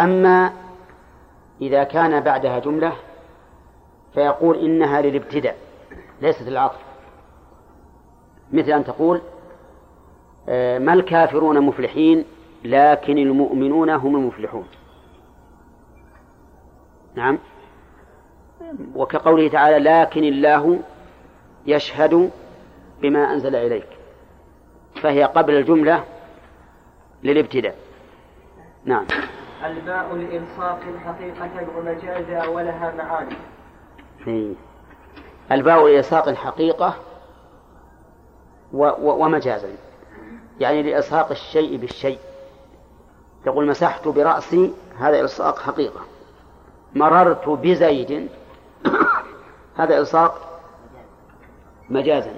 أما إذا كان بعدها جملة فيقول إنها للابتداء ليست للعطف. مثل أن تقول آه، ما الكافرون مفلحين لكن المؤمنون هم المفلحون. نعم. وكقوله تعالى لكن الله يشهد بما أنزل إليك. فهي قبل الجملة للابتداء. نعم. الباء لإلصاق حقيقة ومجازا ولها معاني. إيه. الباء لإلصاق حقيقة و و ومجازا. يعني لإلصاق الشيء بالشيء. تقول مسحت برأسي هذا إلصاق حقيقة. مررت بزيد هذا إلصاق مجازا.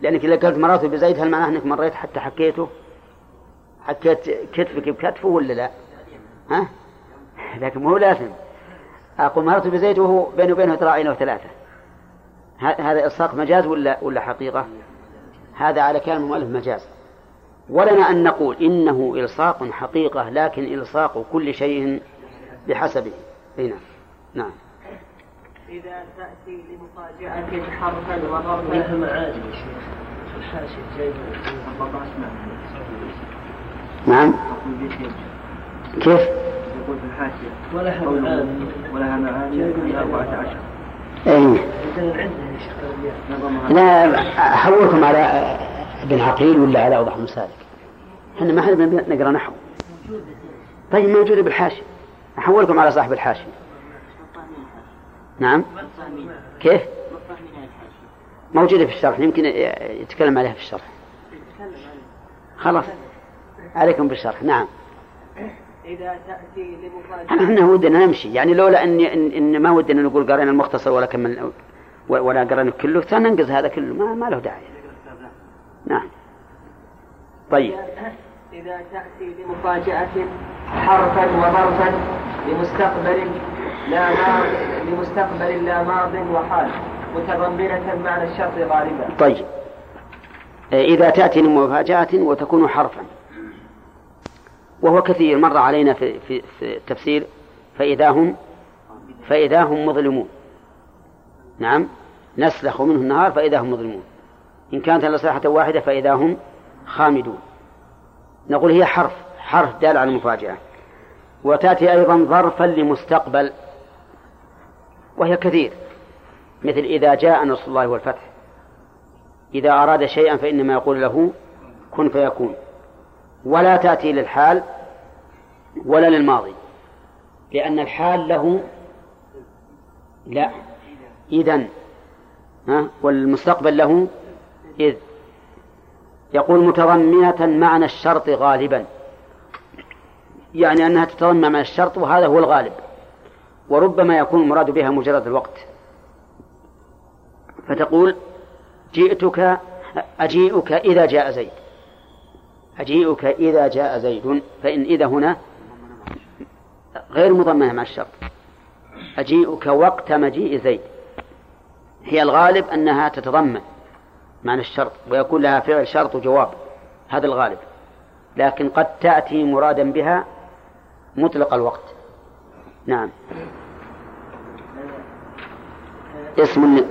لأنك إذا قلت مررت بزيد هل معناه أنك مريت حتى حكيته؟ حكيت كتفك بكتفه ولا لا؟ ها؟ لكن مو لازم. أقول مررت بزيد وهو بيني وبينه ذراعين أو ثلاثة هذا إلصاق مجاز ولا ولا حقيقة؟ هذا على كلام المؤلف مجاز. ولنا أن نقول إنه إلصاق حقيقة لكن إلصاق كل شيء بحسبه. هنا نعم. إذا تأتي لمفاجأة حرفا وضربا لها معاني يا شيخ الحاشية جايبة نعم. كيف؟ يقول في الحاشية ولها معاني ولها معاني 14 إيه. عندنا يا شيخ لا أحولكم على ابن عقيل ولا على اوضح مسالك إحنا ما حد نقرأ نحو. طيب موجودة بالحاشية. أحولكم على صاحب الحاشية. نعم. كيف؟ موجودة في الشرح يمكن يتكلم عليها في الشرح. خلاص. عليكم بالشرح. نعم. إذا تأتي لمفاجأة. إحنا ودنا نمشي. يعني لولا ان, إن ما ودنا نقول قرينا المختصر ولا كمل ولا قرينا كله سننقز هذا كله. ما, ما له داعي. نعم. طيب. إذا تأتي لمفاجأة حرفا وظرفا لمستقبل لا ماض لمستقبل لا ماض وحال متضمنة معنى الشرط غالبا. طيب. إذا تأتي لمفاجأة وتكون حرفا. وهو كثير مر علينا في, في, في التفسير فإذا هم فإذا هم مظلمون. نعم. نسلخ منه النهار فإذا هم مظلمون. إن كانت الإصلاحة واحدة فإذا هم خامدون. نقول هي حرف حرف دال على المفاجأة. وتأتي أيضا ظرفا لمستقبل وهي كثير. مثل إذا جاء نصر الله والفتح. إذا أراد شيئا فإنما يقول له كن فيكون. ولا تأتي للحال ولا للماضي لأن الحال له لا إذا والمستقبل له إذ متضمنة معنى الشرط غالبا. يعني أنها تتضمن معنى الشرط وهذا هو الغالب. وربما يكون المراد بها مجرد الوقت. فتقول جئتك أجيئك إذا جاء زيد. أجيئك إذا جاء زيد. فإن إذا هنا غير مضمنة مع الشرط. أجيئك وقت مجيء زيد. هي الغالب أنها تتضمن. معنى الشرط ويكون لها فعل شرط وجواب هذا الغالب. لكن قد تأتي مرادا بها مطلق الوقت. نعم. اسم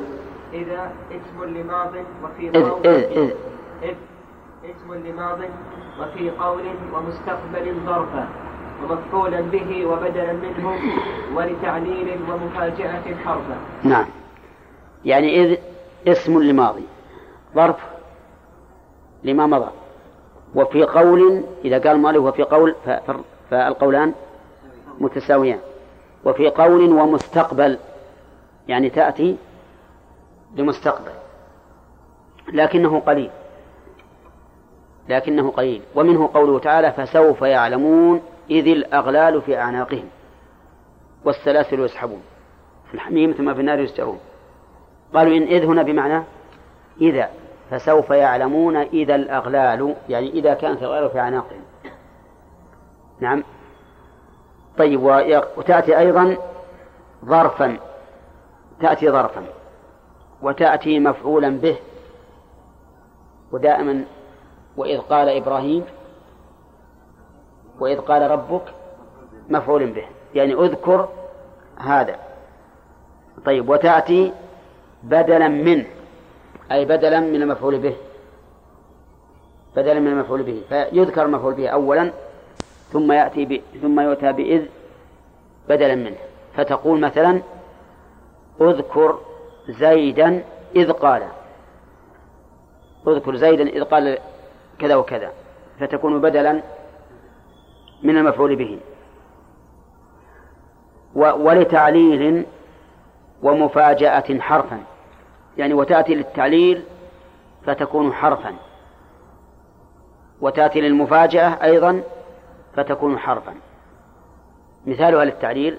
إذا اسم لماض وفي إذ قول إذ إذ إذ اسم لماض وفي قول ومستقبل ظرفا ومفعولا به وبدلا منه ولتعليل ومفاجأة حرفا. نعم. يعني إذ اسم لماضي. ظرف لما مضى. وفي قول إذا قال مالي وفي قول فالقولان متساويان. وفي قول ومستقبل يعني تأتي لمستقبل لكنه قليل. لكنه قليل. ومنه قوله تعالى فسوف يعلمون إذ الأغلال في أعناقهم والسلاسل يسحبون. في الحميم ثم في النار يسجرون. قالوا إن إذ هنا بمعنى إذا. فسوف يعلمون إذا الأغلال يعني إذا كانت الأغلال في أعناقهم نعم. طيب وتأتي أيضا ظرفا. تأتي ظرفا. وتأتي مفعولا به. ودائما وإذ قال إبراهيم وإذ قال ربك مفعول به. يعني اذكر هذا. طيب وتأتي بدلا منه أي بدلا من المفعول به. بدلا من المفعول به. فيذكر المفعول به أولا ثم يأتي ب... ثم يؤتى بإذ بدلا منه. فتقول مثلا اذكر زيدا إذ قال اذكر زيدا إذ قال كذا وكذا. فتكون بدلا من المفعول به. و... ولتعليل ومفاجأة حرفا. يعني وتأتي للتعليل فتكون حرفا. وتأتي للمفاجأة أيضا فتكون حرفا. مثالها للتعليل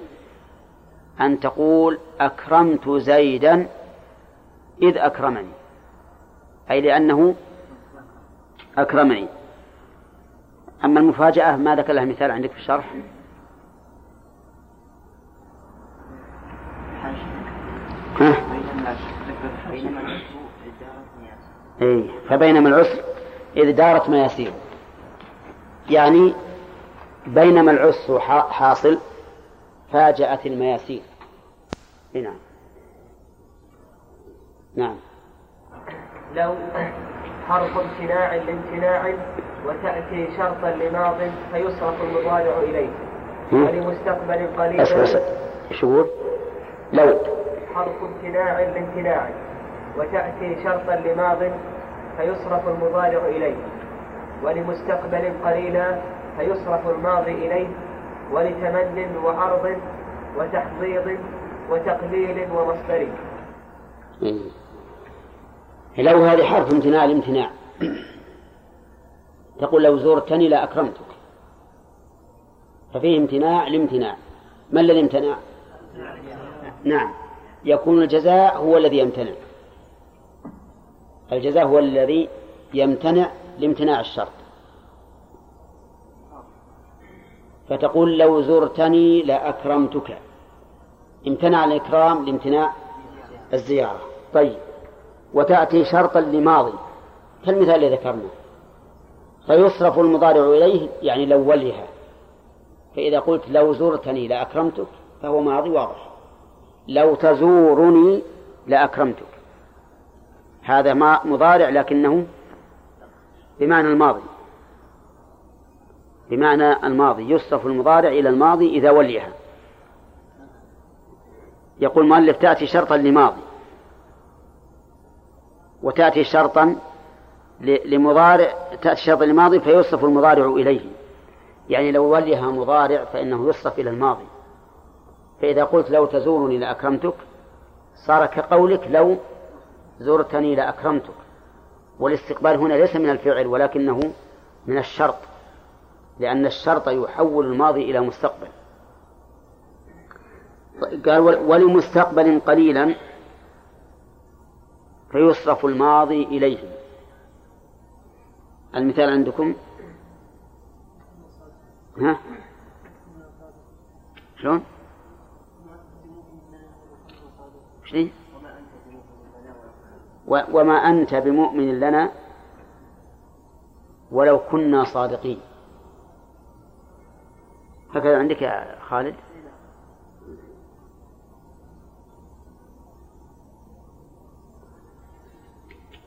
أن تقول أكرمت زيدا إذ أكرمني أي لأنه أكرمني. أما المفاجأة ما ذكر لها مثال عندك في الشرح؟ ها؟ إيه فبينما العسر إذ دارت مياسير يعني بينما العسر حاصل فاجأت المياسير. نعم. نعم. لو حرف امتناع لامتناع وتأتي شرطا لماض فيصرف المضارع إليه. ولمستقبل قليل إيش يقول؟ لو. حرف امتناع لامتناع. وتأتي شرطا لماض فيصرف المضارع إليه ولمستقبل قليلا فيصرف الماضي إليه ولتمن وعرض وتحضيض وتقليل ومصدر. لو هذه حرف امتناع الامتناع. تقول لو زرتني لأكرمتك ففيه امتناع الامتناع. ما الذي امتنع؟ نعم. يكون الجزاء هو الذي يمتنع. الجزاء هو الذي يمتنع لامتناع الشرط. فتقول لو زرتني لأكرمتك. امتنع الإكرام لامتناع الزيارة. طيب. وتأتي شرطا لماضي. كالمثال الذي ذكرنا. فيصرف المضارع إليه يعني لو وليها فإذا قلت لو زرتني لأكرمتك فهو ماضي واضح. لو تزورني لأكرمتك. هذا ما مضارع لكنه بمعنى الماضي. بمعنى الماضي. يصرف المضارع إلى الماضي إذا وليها. يقول المؤلف تأتي شرطا لماضي. وتأتي شرطا لمضارع تأتي شرطا لماضي فيصرف المضارع إليه. يعني لو وليها مضارع فإنه يصرف إلى الماضي. فإذا قلت لو تزورني لأكرمتك صار كقولك لو زرتني لأكرمتك والاستقبال هنا ليس من الفعل ولكنه من الشرط لأن الشرط يحول الماضي إلى مستقبل. قال ولمستقبل قليلا فيصرف الماضي إليه المثال عندكم؟ ها؟ شلون؟ شلون؟ وما أنت بمؤمن لنا ولو كنا صادقين. هكذا عندك يا خالد؟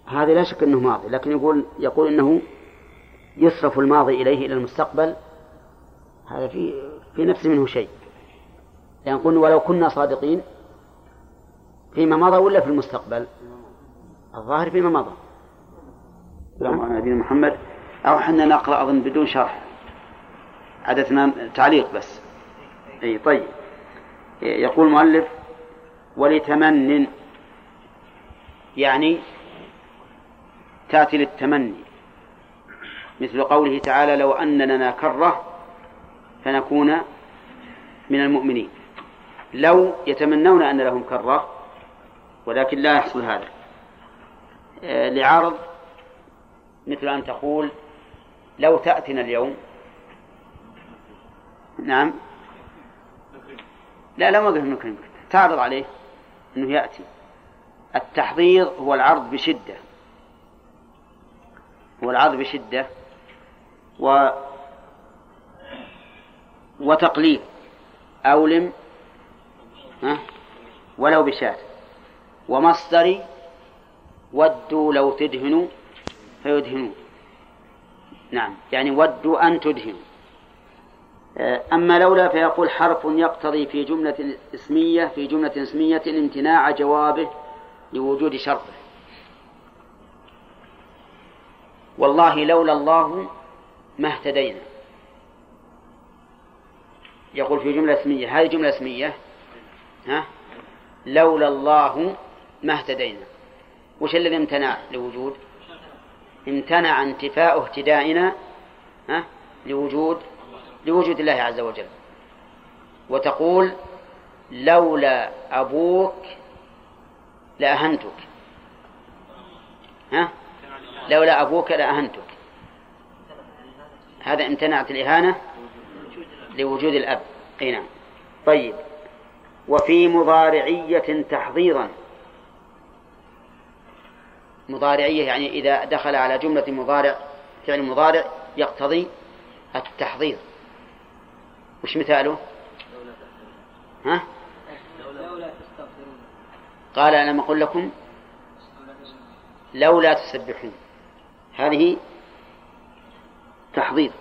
هذا لا شك إنه ماضي لكن يقول يقول إنه يصرف الماضي إليه إلى المستقبل. هذا في في نفس منه شيء. يعني قلنا ولو كنا صادقين فيما مضى ولا في المستقبل؟ الظاهر فيما مضى. السلام على نبينا محمد. أو حنا نقرأ أظن بدون شرح. عدتنا تعليق بس. أي طيب. يقول المؤلف ولتمن يعني تأتي للتمني. مثل قوله تعالى لو أن لنا كرة فنكون من المؤمنين. لو يتمنون أن لهم كرة ولكن لا يحصل هذا. لعرض مثل أن تقول لو تأتنا اليوم. نعم. لا لا ما قلت نكرمك تعرض عليه أنه يأتي. التحضير هو العرض بشدة. هو العرض بشدة و وتقليل. أولم ولو بشاة. ومصدري ودوا لو تدهنوا فيدهنون نعم يعني ودوا أن تدهنوا. أما لولا فيقول حرف يقتضي في جملة اسمية في جملة اسمية امتناع جوابه لوجود شرطه. والله لولا الله ما اهتدينا. يقول في جملة اسمية هذه جملة اسمية ها؟ لولا الله ما اهتدينا. وش الذي امتنع لوجود؟ امتنع انتفاء اهتدائنا ها لوجود لوجود الله عز وجل. وتقول لولا أبوك لأهنتك. ها؟ لولا أبوك لأهنتك. هذا امتنعت الإهانة لوجود الأب. أي نعم. طيب. وفي مضارعية تحضيرا. مضارعية يعني إذا دخل على جملة مضارع فعل مضارع يقتضي التحضير وش مثاله؟ ها؟ قال ألم أقل لكم لولا تسبحون هذه تحضير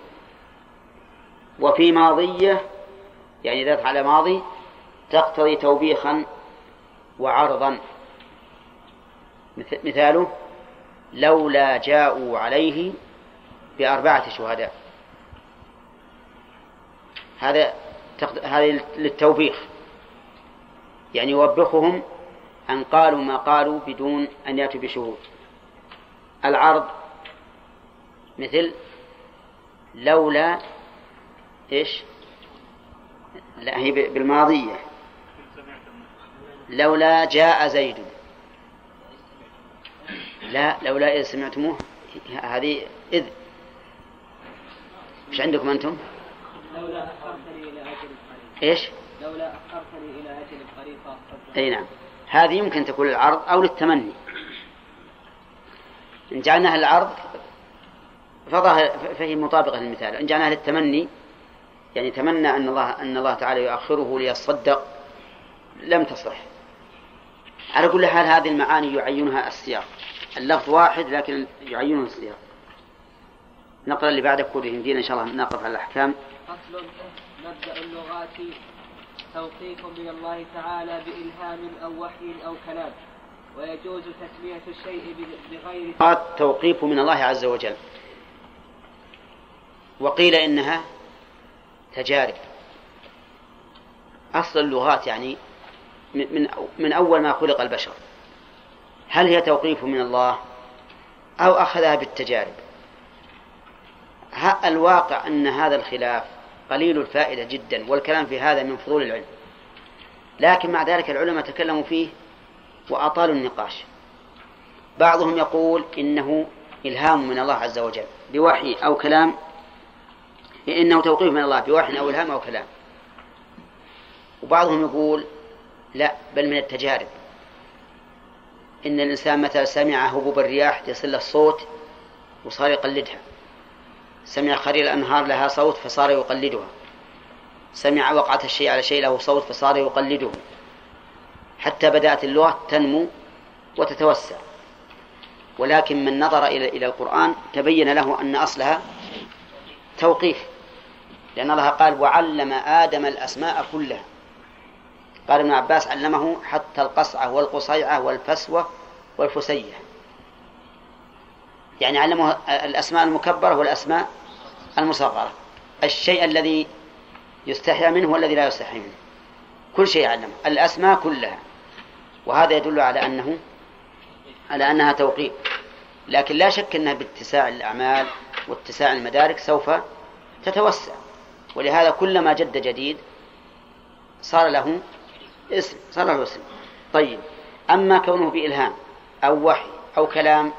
وفي ماضية يعني ذات على ماضي تقتضي توبيخا وعرضا مثاله لولا جاءوا عليه بأربعة شهداء. هذا هذه للتوبيخ. يعني يوبخهم أن قالوا ما قالوا بدون أن يأتوا بشهود. العرض مثل لولا إيش؟ لا هي بالماضية. لولا جاء زيد. لا لولا إذ سمعتموه هذه إذ. إيش عندكم أنتم؟ لولا أخرتني إلى أجل قريب إيش؟ لولا أخرتني إلى أجل قريب إي نعم. هذه يمكن تكون للعرض أو للتمني. إن جعلناها للعرض فهي مطابقة للمثال. إن جعلناها للتمني يعني تمنى أن الله أن الله تعالى يؤخره ليصدق لم تصح. على كل حال هذه المعاني يعينها السياق. اللفظ واحد لكن يعينه السياق. نقرأ اللي بعده كله يمدينا إن شاء الله نقف على الأحكام. فصل مبدأ اللغات. توقيف من الله تعالى بإلهام أو وحي أو كلام. ويجوز تسمية الشيء بغير توقيف من الله عز وجل. وقيل إنها تجارب. أصل اللغات يعني من من من أول ما خلق البشر. هل هي توقيف من الله أو أخذها بالتجارب؟ الواقع أن هذا الخلاف قليل الفائدة جدا والكلام في هذا من فضول العلم. لكن مع ذلك العلماء تكلموا فيه وأطالوا النقاش. بعضهم يقول إنه إلهام من الله عز وجل بوحي أو كلام إنه توقيف من الله بوحي أو إلهام أو كلام. وبعضهم يقول لا بل من التجارب. إن الإنسان مثلا سمع هبوب الرياح يصل له الصوت وصار يقلدها. سمع خرير الأنهار لها صوت فصار يقلدها. سمع وقعة الشيء على شيء له صوت فصار يقلده. حتى بدأت اللغة تنمو وتتوسع. ولكن من نظر إلى إلى القرآن تبين له أن أصلها توقيف. لأن الله قال وعلم آدم الأسماء كلها. قال ابن عباس علمه حتى القصعة والقصيعة والفسوة والفسية. يعني علمه الأسماء المكبرة والأسماء المصغرة. الشيء الذي يستحيا منه والذي لا يستحي منه. كل شيء علمه. الأسماء كلها. وهذا يدل على أنه على أنها توقيف لكن لا شك أنها باتساع الأعمال واتساع المدارك سوف تتوسع. ولهذا كلما جد جديد صار له اسم صار له اسم طيب أما كونه بإلهام أو وحي أو كلام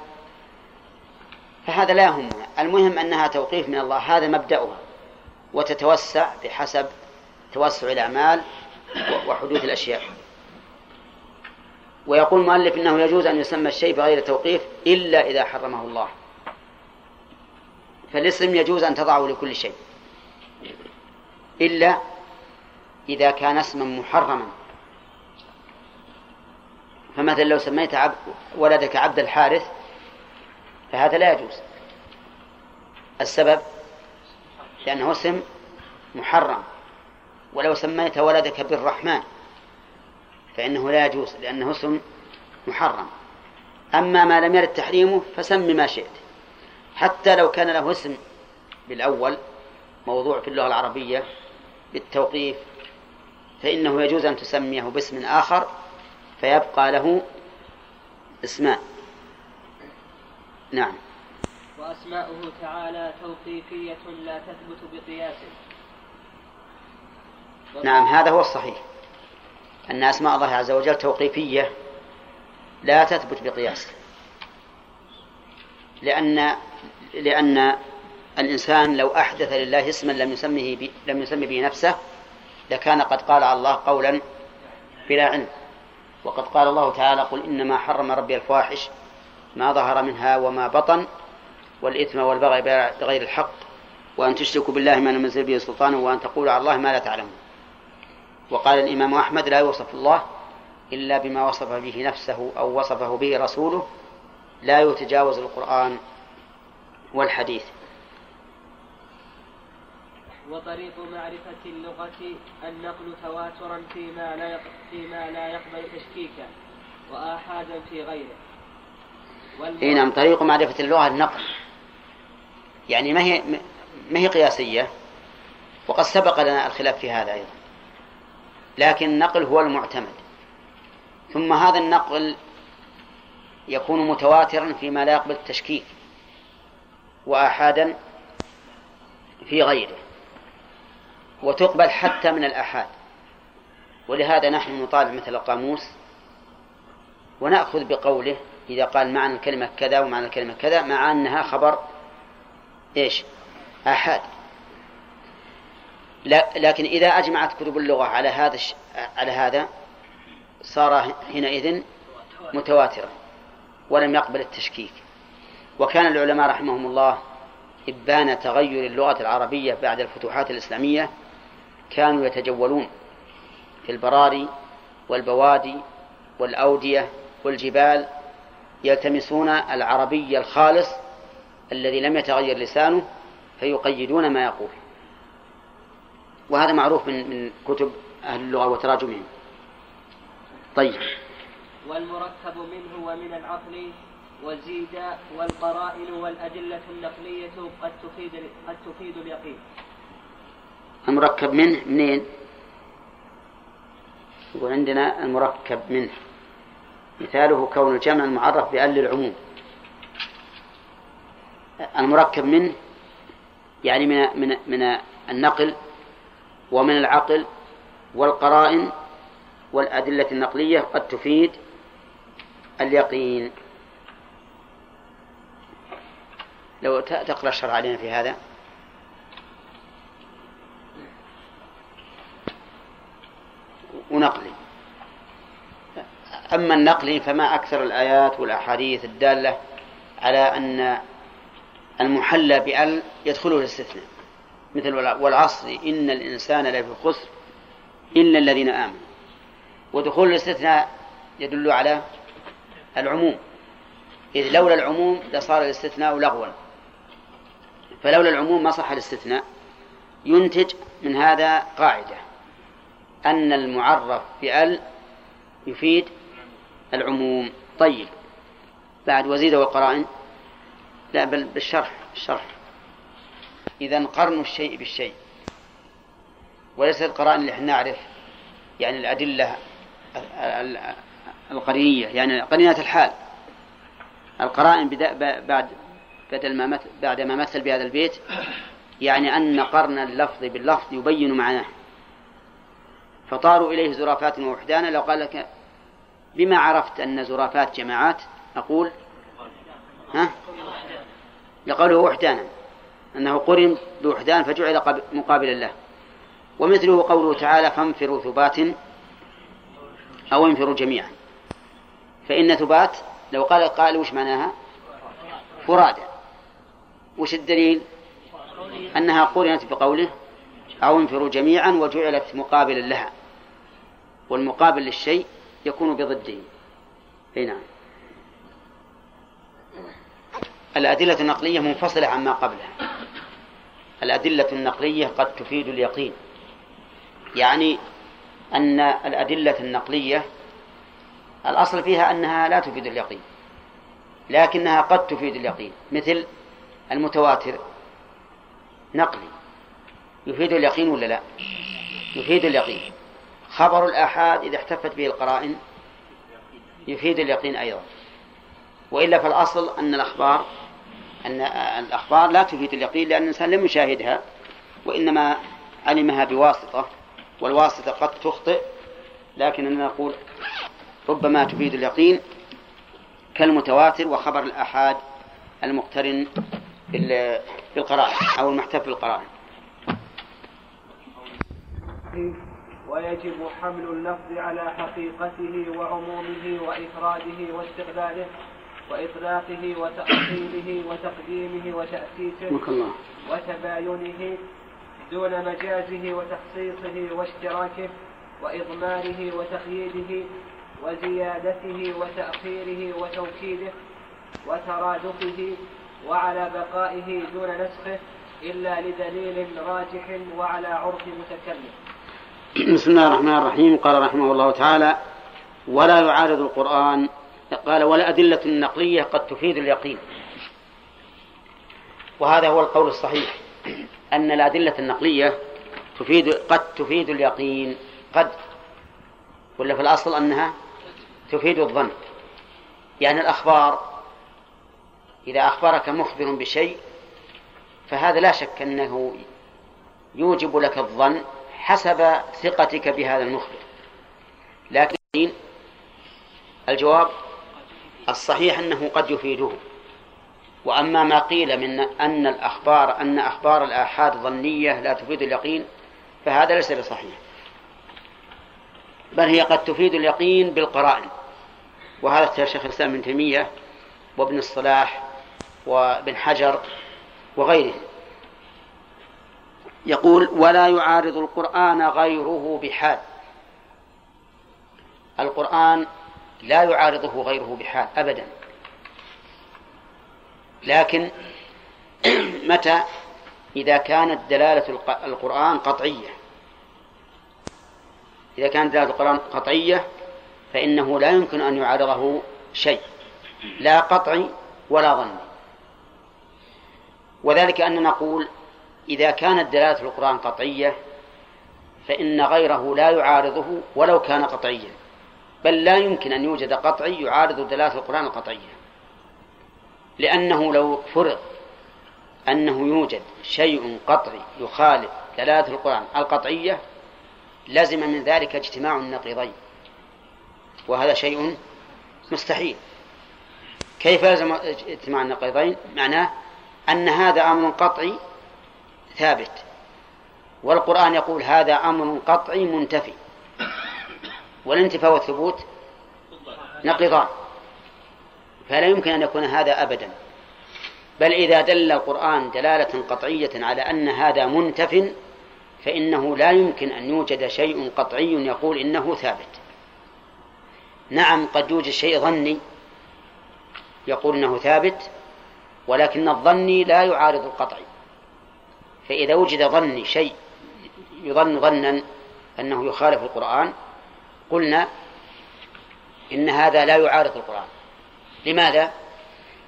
فهذا لا يهمنا المهم أنها توقيف من الله هذا مبدأها وتتوسع بحسب توسع الأعمال وحدوث الأشياء. ويقول المؤلف إنه يجوز أن يسمى الشيء بغير توقيف إلا إذا حرمه الله. فالاسم يجوز أن تضعه لكل شيء إلا إذا كان اسما محرما. فمثلا لو سميت عبد ولدك عبد الحارث فهذا لا يجوز. السبب لأنه اسم محرم. ولو سميت ولدك بالرحمن فإنه لا يجوز لأنه اسم محرم. أما ما لم يرد تحريمه فسم ما شئت. حتى لو كان له اسم بالأول موضوع في اللغة العربية بالتوقيف فإنه يجوز أن تسميه باسم آخر فيبقى له اسمان نعم. وأسماؤه تعالى توقيفية لا تثبت بقياس نعم هذا هو الصحيح. أن أسماء الله عز وجل توقيفية لا تثبت بقياس. لأن لأن الإنسان لو أحدث لله اسما لم يسمه. لم يسمي به نفسه لكان قد قال على الله قولا بلا علم. وقد قال الله تعالى قل إنما حرم ربي الفواحش ما ظهر منها وما بطن والإثم والبغي بغير الحق وأن تشركوا بالله ما لم به سلطانا وأن تقولوا على الله ما لا تعلمون. وقال الإمام أحمد لا يوصف الله إلا بما وصف به نفسه أو وصفه به رسوله لا يتجاوز القرآن والحديث. وطريق معرفة اللغة النقل تواترا فيما لا فيما لا يقبل تشكيكا وآحادا في غيره. إي نعم طريق معرفة اللغة النقل. يعني ما هي ما هي قياسية؟ وقد سبق لنا الخلاف في هذا أيضا. لكن النقل هو المعتمد. ثم هذا النقل يكون متواترا فيما لا يقبل التشكيك وآحادا في غيره. وتقبل حتى من الآحاد. ولهذا نحن نطالع مثل القاموس ونأخذ بقوله إذا قال معنى الكلمة كذا ومعنى الكلمة كذا مع أنها خبر إيش؟ آحاد. لكن إذا أجمعت كتب اللغة على هذا على هذا صار حينئذ متواترا ولم يقبل التشكيك. وكان العلماء رحمهم الله إبان تغير اللغة العربية بعد الفتوحات الإسلامية كانوا يتجولون في البراري والبوادي والأودية والجبال يلتمسون العربي الخالص الذي لم يتغير لسانه فيقيدون ما يقول. وهذا معروف من من كتب أهل اللغة وتراجمهم. طيب. والمركب منه ومن العقل وزيد والقرائن والأدلة النقلية قد تفيد قد تفيد اليقين. المركب منه منين؟ يقول عندنا المركب منه. مثاله كون الجمع المعرف بأل للعموم المركب منه يعني من من من النقل ومن العقل والقرائن والأدلة النقلية قد تفيد اليقين. لو تقرأ الشرع علينا في هذا. ونقلي. أما النقلي فما أكثر الآيات والأحاديث الدالة على أن المحلى بأل يدخله الاستثناء مثل والعصر إن الإنسان لفي خسر إلا الذين آمنوا. ودخول الاستثناء يدل على العموم. إذ لولا العموم لصار الاستثناء لغوا. فلولا العموم ما صح الاستثناء. ينتج من هذا قاعدة. أن المعرف بأل يفيد العموم. طيب بعد وزيد والقرائن لا بل بالشرح الشرح إذا قرن الشيء بالشيء. وليس القرائن اللي إحنا نعرف يعني الأدلة القرينية يعني قرينة الحال. القرائن بعد بدل ما مثل بعد ما مثل بهذا البيت يعني أن قرن اللفظ باللفظ يبين معناه. فطاروا إليه زرافات ووحدانا. لو قال لك بما عرفت أن زرافات جماعات أقول ها؟ لقوله وحدانا أنه قرن بوحدان فجعل مقابلا له. ومثله قوله تعالى فانفروا ثبات أو انفروا جميعا. فإن ثبات لو قال قال وش معناها؟ فرادى وش الدليل؟ أنها قرنت بقوله أو انفروا جميعا وجعلت مقابلا لها والمقابل للشيء يكون بضده أي نعم. الأدلة النقلية منفصلة عما قبلها. الأدلة النقلية قد تفيد اليقين. يعني أن الأدلة النقلية الأصل فيها أنها لا تفيد اليقين لكنها قد تفيد اليقين. مثل المتواتر نقلي. يفيد اليقين ولا لا؟ يفيد اليقين. خبر الآحاد إذا احتفت به القرائن يفيد اليقين أيضا. وإلا فالأصل أن الأخبار أن الأخبار لا تفيد اليقين لأن الإنسان لم يشاهدها وإنما علمها بواسطة والواسطة قد تخطئ لكننا نقول ربما تفيد اليقين كالمتواتر وخبر الآحاد المقترن بالقرائن أو المحتف بالقرائن. ويجب حمل اللفظ على حقيقته وعمومه وإفراده واستقباله وإطلاقه وتأصيله وتقديمه وتأسيسه وتباينه دون مجازه وتخصيصه واشتراكه وإضماره وتقييده وزيادته وتأخيره وتوكيده وترادفه وعلى بقائه دون نسخه إلا لدليل راجح وعلى عرف متكلم. بسم الله الرحمن الرحيم. قال رحمه الله تعالى ولا يعارض القرآن قال ولا أدلة النقلية قد تفيد اليقين. وهذا هو القول الصحيح أن الأدلة النقلية تفيد قد تفيد اليقين. قد ولا في الأصل أنها تفيد الظن. يعني الأخبار إذا أخبرك مخبر بشيء فهذا لا شك أنه يوجب لك الظن حسب ثقتك بهذا المخبر. لكن الجواب الصحيح أنه قد يفيده. وأما ما قيل من أن الأخبار أن أخبار الآحاد ظنية لا تفيد اليقين فهذا ليس بصحيح. بل هي قد تفيد اليقين بالقرائن. وهذا اختيار شيخ الإسلام ابن تيمية وابن الصلاح وابن حجر وغيرهم. يقول ولا يعارض القرآن غيره بحال. القرآن لا يعارضه غيره بحال أبدا. لكن متى؟ إذا كانت دلالة القرآن قطعية. إذا كانت دلالة القرآن قطعية فإنه لا يمكن أن يعارضه شيء. لا قطعي ولا ظني. وذلك أن نقول إذا كانت دلالة القرآن قطعية فإن غيره لا يعارضه ولو كان قطعيا. بل لا يمكن أن يوجد قطعي يعارض دلالة القرآن القطعية. لأنه لو فرض أنه يوجد شيء قطعي يخالف دلالة القرآن القطعية لزم من ذلك اجتماع النقيضين. وهذا شيء مستحيل. كيف يلزم اجتماع النقيضين؟ معناه أن هذا أمر قطعي ثابت. والقرآن يقول هذا أمر قطعي منتفي. والانتفاء والثبوت نقيضان فلا يمكن أن يكون هذا أبدا. بل إذا دل القرآن دلالة قطعية على أن هذا منتف فإنه لا يمكن أن يوجد شيء قطعي يقول إنه ثابت. نعم قد يوجد شيء ظني يقول إنه ثابت ولكن الظني لا يعارض القطعي. فإذا وجد ظني شيء يظن ظنا أنه يخالف القرآن قلنا إن هذا لا يعارض القرآن. لماذا؟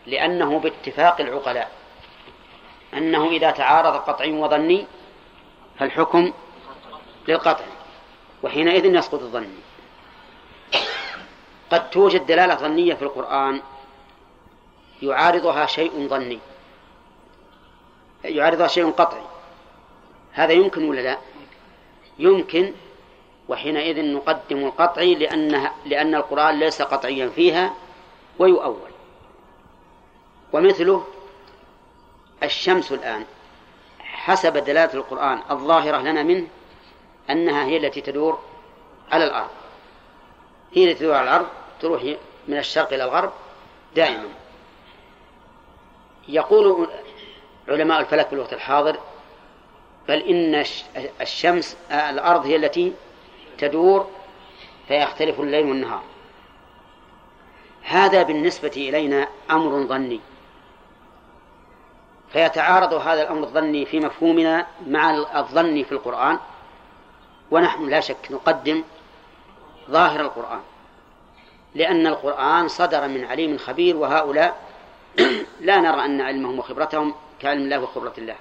لأنه باتفاق العقلاء. أنه إذا تعارض قطعي وظني فالحكم للقطع وحينئذ يسقط الظني قد توجد دلالة ظنية في القرآن يعارضها شيء ظني. يعارضها شيء قطعي. هذا يمكن ولا لا؟ يمكن وحينئذ نقدم القطعي لأنها لأن القرآن ليس قطعيا فيها ويؤول. ومثله الشمس الآن. حسب دلالة القرآن الظاهرة لنا منه أنها هي التي تدور على الأرض. هي التي تدور على الأرض تروح من الشرق إلى الغرب دائما. يقول علماء الفلك في الوقت الحاضر بل إن الشمس الأرض هي التي تدور فيختلف الليل والنهار. هذا بالنسبة إلينا أمر ظني. فيتعارض هذا الأمر الظني في مفهومنا مع الظني في القرآن ونحن لا شك نقدم ظاهر القرآن. لأن القرآن صدر من عليم خبير وهؤلاء لا نرى أن علمهم وخبرتهم كعلم الله وخبرة الله.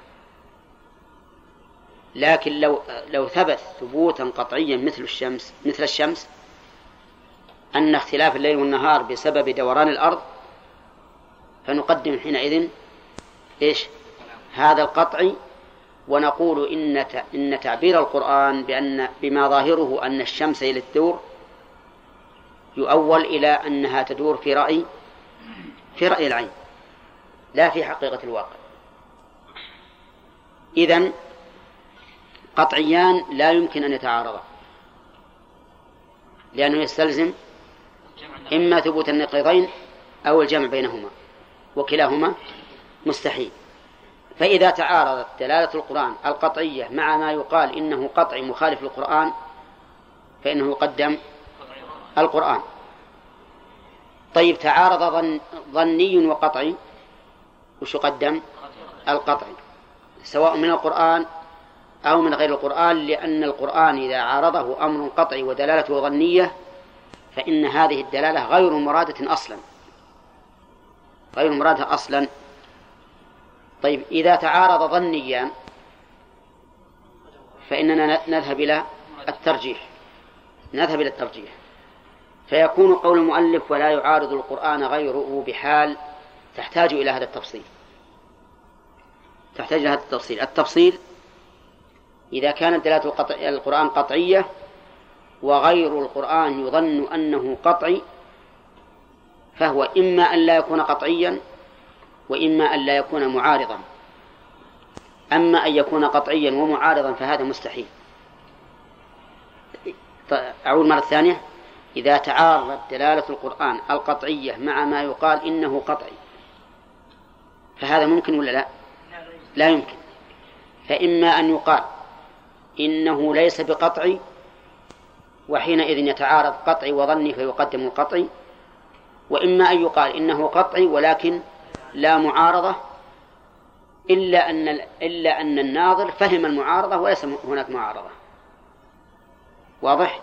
لكن لو لو ثبت ثبوتا قطعيا مثل الشمس مثل الشمس أن اختلاف الليل والنهار بسبب دوران الأرض فنقدم حينئذ إيش؟ هذا القطع ونقول إن إن تعبير القرآن بأن بما ظاهره أن الشمس هي الدور يؤول إلى أنها تدور في رأي في رأي العين لا في حقيقة الواقع. إذن قطعيان لا يمكن أن يتعارضا لأنه يستلزم إما ثبوت النقيضين أو الجمع بينهما وكلاهما مستحيل. فإذا تعارضت دلالة القرآن القطعية مع ما يقال إنه قطعي مخالف للقرآن فإنه يقدم القرآن. طيب تعارض ظن ظني وقطعي وش يقدم؟ القطعي. سواء من القرآن أو من غير القرآن لأن القرآن إذا عارضه أمر قطعي ودلالته ظنية فإن هذه الدلالة غير مرادة أصلا. غير مرادة أصلا. طيب إذا تعارض ظنيان فإننا نذهب إلى الترجيح. نذهب إلى الترجيح. فيكون قول المؤلف ولا يعارض القرآن غيره بحال تحتاج إلى هذا التفصيل. تحتاج هذا التفصيل. التفصيل إذا كانت دلالة القرآن قطعية وغير القرآن يظن أنه قطعي فهو إما أن لا يكون قطعيا وإما أن لا يكون معارضا. أما أن يكون قطعيا ومعارضا فهذا مستحيل. أعود مرة ثانية. إذا تعارضت دلالة القرآن القطعية مع ما يقال إنه قطعي فهذا ممكن ولا لا؟ لا يمكن. فإما أن يقال إنه ليس بقطعي وحينئذ يتعارض قطعي وظني فيقدم القطعي وإما أن يقال إنه قطعي ولكن لا معارضة إلا أن إلا أن الناظر فهم المعارضة وليس هناك معارضة. واضح؟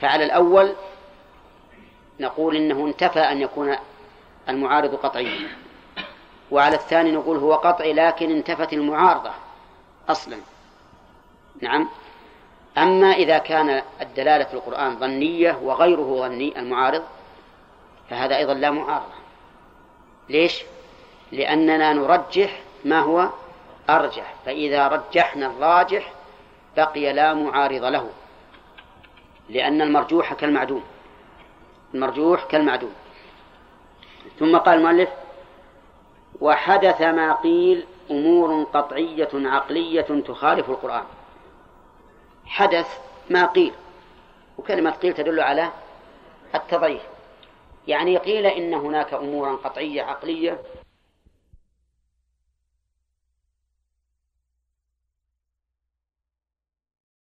فعلى الأول نقول إنه انتفى أن يكون المعارض قطعيا. وعلى الثاني نقول هو قطعي لكن انتفت المعارضة أصلا. نعم. أما إذا كان الدلالة في القرآن ظنية وغيره ظني المعارض فهذا أيضا لا معارضة. ليش؟ لأننا نرجح ما هو أرجح فإذا رجحنا الراجح بقي لا معارض له لأن المرجوح كالمعدوم. المرجوح كالمعدوم. ثم قال المؤلف وحدث ما قيل أمور قطعية عقلية تخالف القرآن. حدث ما قيل وكلمة قيل تدل على التضعيف. يعني قيل إن هناك أمورا قطعية عقلية